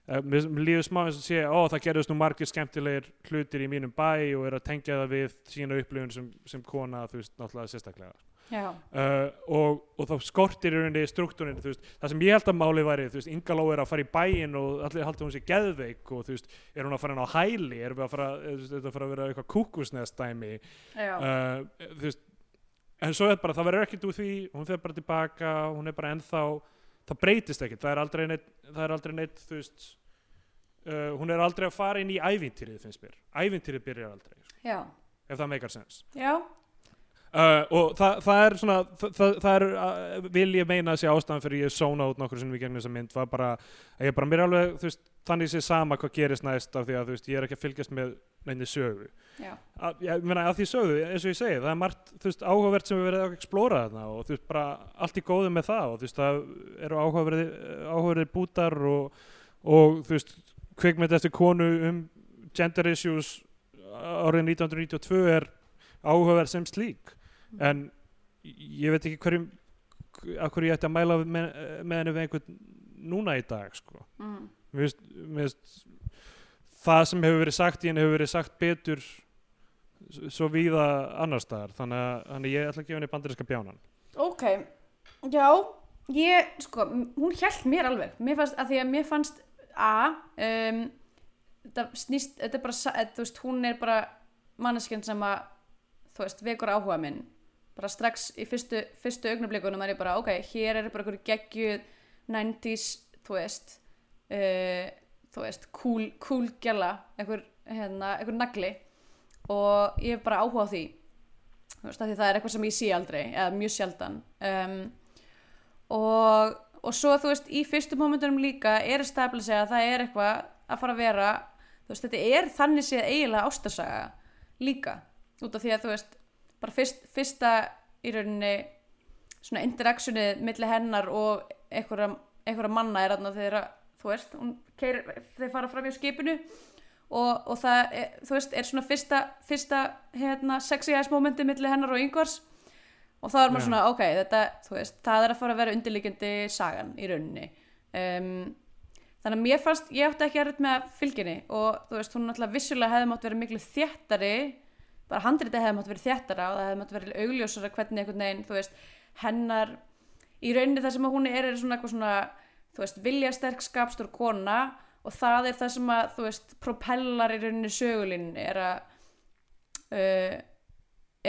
Eh, mér mér líður smá eins og sé, ó það gerðist nú margir skemmtilegir hlutir í mínum bæ og er að tengja það við sína upplifun sem, sem kona, þú veist, náttúrulega sérstaklega uh, og, og þá skortir í rauninni struktúrin, það sem ég held að máli væri, Ingaló er að fara í bæinn og allir haldur hún sé geðveik og veist, er hún að fara inn á hæli, er að fara, er, þetta að fara að vera eitthvað kúkusnestæmi, uh, þú veist, en svo er bara, það verður ekkert úr því, hún fer bara tilbaka, hún er bara ennþá, það breytist ekkert, það er aldrei neitt, það er aldrei neitt, veist, uh, hún er aldrei að fara inn í ævintýrið, finnst mér, ævintýrið byrjar aldrei, sko, ef það meikar sens. já, Uh, og það, það er svona það, það, það er, uh, vil ég meina sé ástæðan fyrir ég sóna út nokkur sem við gegnum þessa mynd var bara, að ég bara mér er alveg veist, þannig sé sama hvað gerist næst af því að veist, ég er ekki að fylgjast með neinni sögu. Já, að, ég meina að því sögðu, eins og ég segi það er margt, veist, áhugavert sem við verið að explóra þarna og þú veist, bara allt í góðu með það og þú veist, það eru áhugaverði áhugaverði bútar og, og þú veist, kvikmynd eftir konu um gender issues árið 1992 er áhugaverð sem slík en ég veit ekki hverjum af hverju ég ætti að mæla með, með henni við einhvern núna í dag sko. mm. mér finnst, það sem hefur verið sagt í henni hefur verið sagt betur svo víða annar staðar. Þannig að, þannig að ég ætla að gefa henni bandarinska bjánan ok, já ég, sko, hún hjælt mér alveg. Mér fannst, að því að mér fannst a, um, þetta snýst þetta er bara, þú veist, hún er bara manneskinn sem að þú veist, vekur áhuga minn bara strax í fyrstu, fyrstu augnablikunum er ég bara, ok, hér er bara einhverju geggjuð 90s, þú veist uh, þú veist, cool, cool gjalla einhver, hérna, einhver nagli. Og ég hef bara áhuga á því. Þú veist, því það er eitthvað sem ég sé aldrei eða mjög sjaldan. Um, og, og svo þú veist í fyrstu momentunum líka er að stafla sig að það er eitthvað að fara að vera þú veist, þetta er þannig séð eiginlega ástarsaga líka. Út af því að þú veist bara fyrst, fyrsta í rauninni svona interaktionið milli hennar og einhverja, einhverja manna er þarna þegar þú veist, þeir fara fram í skipinu og, og það, er, þú veist, er svona fyrsta, fyrsta hérna, sexy ass momenti milli hennar og yngvars og þá er maður Já. svona, ok, þetta, þú veist, það er að fara að vera undirliggjandi sagan í rauninni um, þannig að mér fannst, ég átti ekki að með að fylginni og þú veist, hún náttúrulega vissulega hefði mátt vera miklu þéttari bara handritið hefði mátt vera þéttara og það hefði mátt vera augljósara hvernig einhvern veginn, þú veist, hennar í rauninni það sem að hún er er svona eitthvað svona, þú veist, viljasterk skapstur kona og það er það sem að, þú veist, propellar í rauninni sögulinn er að uh,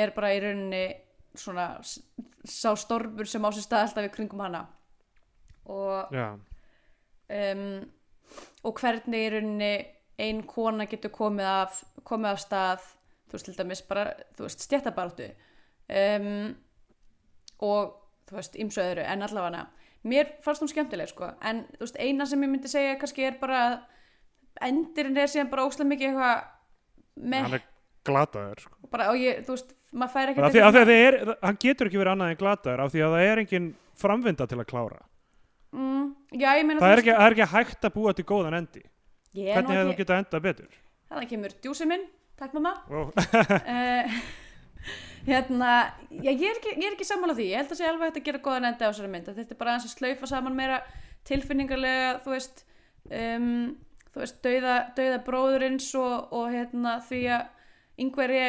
er bara í rauninni svona sá stormur sem á sér stað alltaf í kringum hana. Og já, um, og hvernig í rauninni ein kona getur komið af, komið af stað þú veist til dæmis bara þú veist stjættabaráttu um, og þú veist ymsu öðru en allavega mér fannst hún skemmtileg sko. En þú veist eina sem ég myndi segja kannski er bara að endirinn er síðan bara óslega mikið eitthvað með hann er glataður sko. bara og ég, þú veist, maður fær því, af því að það er, hann getur ekki verið annað en glataður af því að það er engin framvinda til að klára. Mm, já, ég meina það er ekki, er ekki hægt að búa til góðan endi. Ég er hvernig hefði þú ekki, getað endað betur? Þannig kemur djúsi minn takk mamma. Wow. uh, hérna já, ég, er ekki, ekki sammála því, ég held að sé alveg hægt að gera góðan endi á þessari mynd, þetta er bara að slaufa saman meira tilfinningarlega þú veist um, þú veist, dauða, dauða bróðurins og, og hérna því að yngveri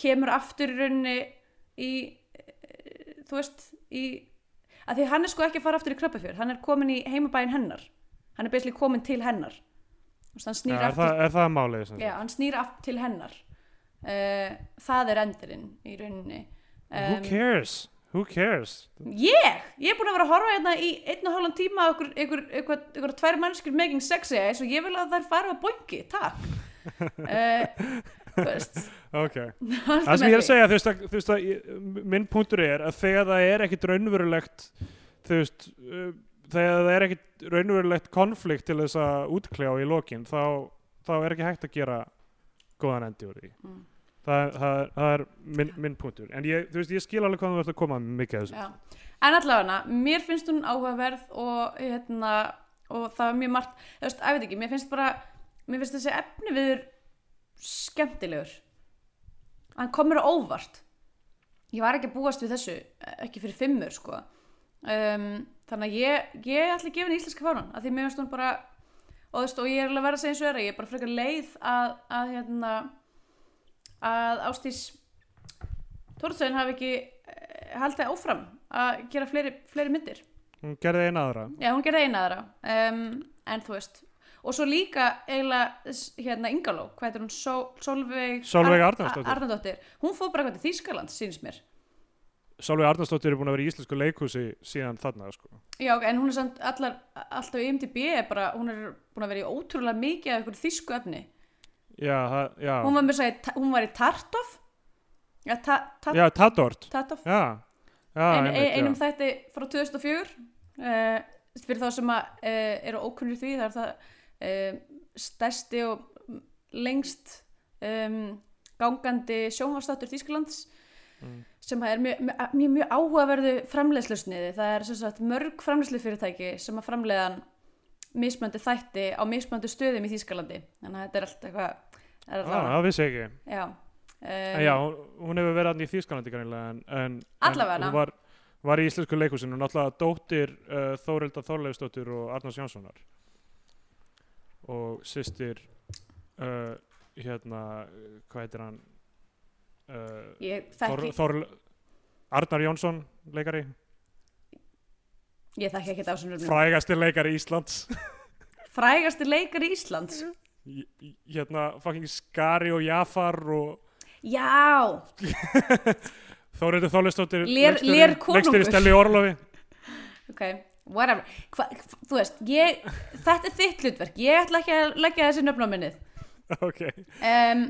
kemur aftur í rauninni í eh, þú veist, í að því hann er sko ekki að fara aftur í kröppufjörð. Hann er komin í heimabæin hennar. Hann er beislega komin til hennar Já, snýr er, það, er það málið? Já, hann snýr aftur til hennar. Uh, Það er endurinn í rauninni. Who cares? Who cares? Ég, ég er búin að vera að horfa hérna í einn og hálfan tíma á ykkur, ykkur, ykkur, tvær mannskjur making sexy eyes og ég vil að þær fara á boingi, takk. Uh, ok. Það sem ég er að segja þú veist að, að minn punktur er að þegar það er ekkit raunverulegt þú veist uh, þegar það er ekkit raunverulegt konflikt til þess að útkljá í lokin þá, þá er ekki hægt að gera góðan endi úr því Mm. það, það, það er minn, minn punktur en ég, veist, ég skil alveg hvað þú ert að koma mikið af þessu Já. En allavega, mér finnst hún áhugaverð og, hérna, og það er mjög margt, þú veist, ég veit ekki, mér finnst bara, mér finnst þessi efni viður skemmtilegur. Hann komur á óvart. Ég var ekki að búast við þessu, ekki fyrir fimmur, sko. Um, þannig að ég, ég ætla að gefa henni íslenska fánan, að því mér finnst hún bara, og veist, og ég er alveg að vera að segja eins og er að ég er bara frekar leið að, að hérna, að Ástís Tórsson hafi ekki eh, haldið áfram að gera fleiri, fleiri myndir. Hún gerði eina aðra. Já, hún gerði eina aðra. Um, en þú veist og svo líka eiginlega hérna Ingaló, hvað heitir hún, Sól, Solveig. Ar- Arnardóttir hún fór bara eitthvað til Þýskaland, sínst mér Sólveig Arnarsdóttir er búin að vera í íslensku leikhúsi síðan þarna sko. já, en hún er samt allar, alltaf í MDB bara, hún er búin að vera í ótrúlega mikið af eitthvað þýsku efni. Já, það, já, hún var segja, hún var í Tartov? Já, ta, ta, já ein, einmitt, já. einum þætti frá 2004 uh, fyrir þá sem að uh, eru ókunnir því það er það uh, stærsti og lengst um, gangandi sjónvastáttur Þýskalands Mm. sem er mjög, mjög, mjög, áhugaverðu framleiðslusniði. Það er sagt mörg framleiðslufyrirtæki sem að framleiðan mismöndi þætti á mismöndi stöðum í Þýskalandi. Þannig að þetta er allt eitthvað er ah, það vissi ekki. Já, um, já, hún, hefur verið hann í Þýskalandi greinilega en, en, en hún var, var í íslensku leikhúsinu. Náttúrulega dóttir uh, Þórilda Þorleifsdóttir og Arnars Jónssonar. Og systir uh, hérna, hvað heitir hann uh, Þor, Þor, Arnar Jónsson leikari, ég þekki ekki þetta ásum frægasti leikari Íslands. Frægasti leikar Íslands? Hérna fucking Skari og Jafar og já, Lér konungur. leikstjóri Stelli Orlofi. Ok, whatever. Hva, þú veist, ég, þetta er þitt hlutverk. Ég ætla ekki að leggja þessi nöfn á minnið. Ok, um,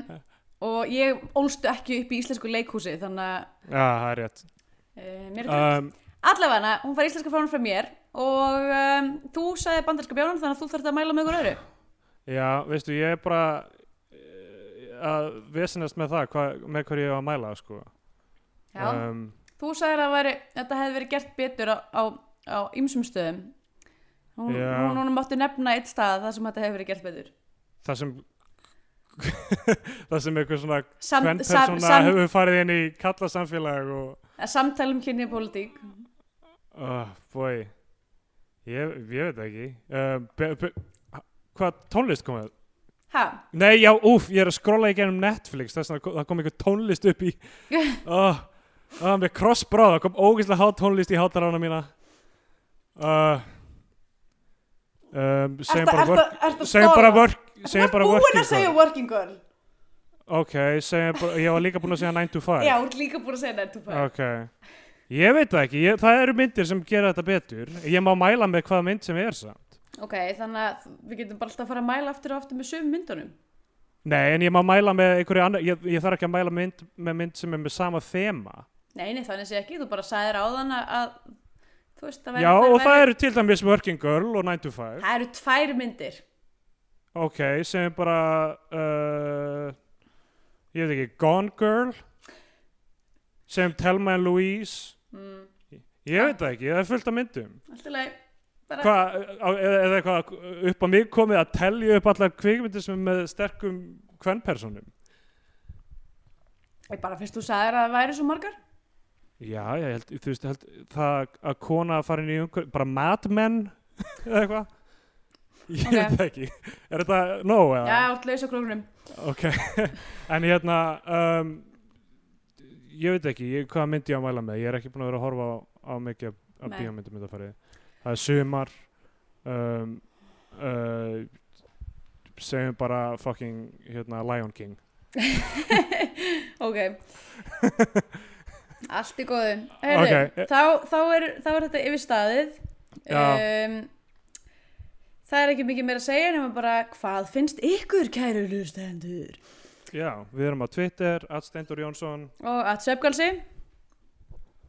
og ég ólstu ekki upp í íslensku leikhúsi þannig að já, það er rétt. uh, mér er um, um, allavega, hún fær íslenska fánum frá mér og um, þú sagði bandarska bjánum þannig að þú þarft að mæla með ykkur öðru. Já, veistu, ég er bara eh, að vesinast með það hva, með hverju ég var að mæla sko. já, um, þú sagði að væri, þetta hefði verið gert betur á, ýmsum stöðum. Hún, hún, hún mátti nefna eitt stað þar sem þetta hefði verið gert betur. Það sem það sem eitthvað svona Sam, hvern persóna sam, hefur farið inn í kalla samfélag og samtalum kynni pólitík oh, boy. Ég, ég veit það ekki. Um, be, be, hvað tónlist komið? ha, Nei, já, úf, ég er að skrolla í gennum Netflix þess að það kom eitthvað tónlist upp í oh, oh, með crossbráð það kom ógeðslega há tónlist í hátarána mína. Uh, um, segjum bara, segjum bara work segjum bara búin working að segja working girl ok, bara- ég var líka búin að segja 9 to 5 Já, þú ert líka búin að segja 9 to 5 ok. Ég veit það ekki, ég, það eru myndir sem gera þetta betur. Ég má mæla með hvaða mynd sem er samt. Ok, þannig að við getum bara alltaf að fara að mæla aftur og aftur með sömu myndunum. Nei, en ég má mæla með einhverju annar ég, ég þarf ekki að mæla mynd, með mynd sem er með sama þema. Nei, nei, þannig sé ekki, þú bara sagðir áðan að, að þú veist, já, og það eru til dæmis Working Girl og 9 to 5 Það eru tvær myndir ok, er bara uh, ég veit ekki Gone Girl? Sem Thelma and Louise? Mm, ég veit það ekki, það er fullt af myndum. Alltaf leið á- eða eitthvað upp á mig komið að telja upp allar kvikmyndir sem er með sterkum kvennpersonum Ég bara fyrst þú sagðir að það væri svo margar. Já, ég held, þú veist, held, það að kona að fara inn í umhver, bara madmenn eða eitthvað Ég Ok. veit það ekki Er þetta nóg eða? Já, átt laus á króknum Ok, en hérna um, ég veit ekki, ég, hvað myndi ég að mæla með ég er ekki búin að vera að horfa á, á mikið af- af Nei. bíómyndum myndafarið það er sumar um, uh, segjum bara fucking hérna, Lion King Ok Allt í góðu Heyrðu, Ok. þá, þá, er, þá er þetta yfir staðið Já. um, Það er ekki mikið meira að segja nema bara hvað finnst ykkur kæru hlustendur? Já, við erum á Twitter, Steindur Jónsson. Og að söpgalsi.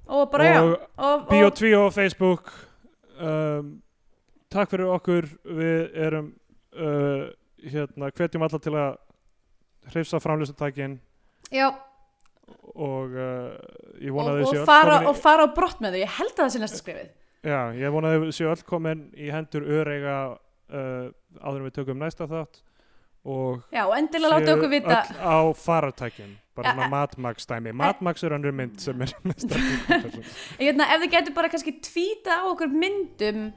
Og bara já. Og og, Bio2 á Facebook. Um, Takk fyrir okkur. Við erum uh, hérna, hvetjum alla til að hrifsa framlýstutækin já, og uh, ég og, vona og, séu öll fara, komin og fara á brott með þau. Ég held að það sé næsta skrifið Já, ég vona að þau séu öll komin í hendur öreiga uh, áður en við tökum næsta þátt og já, og endilega láta okkur vita á faratækjum bara svona ja. Madmax dæmi Madmax er önnur mynd sem er með sterkum Hérna, ef þið getur bara kannski tvíta á okkur myndum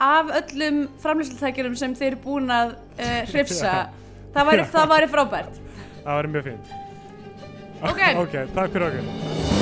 af öllum framlýslutækjurum sem þeir eru búin að uh, hrifsa það væri, frábært. Það væri mjög fínt. Ok. ok, takk fyrir okkur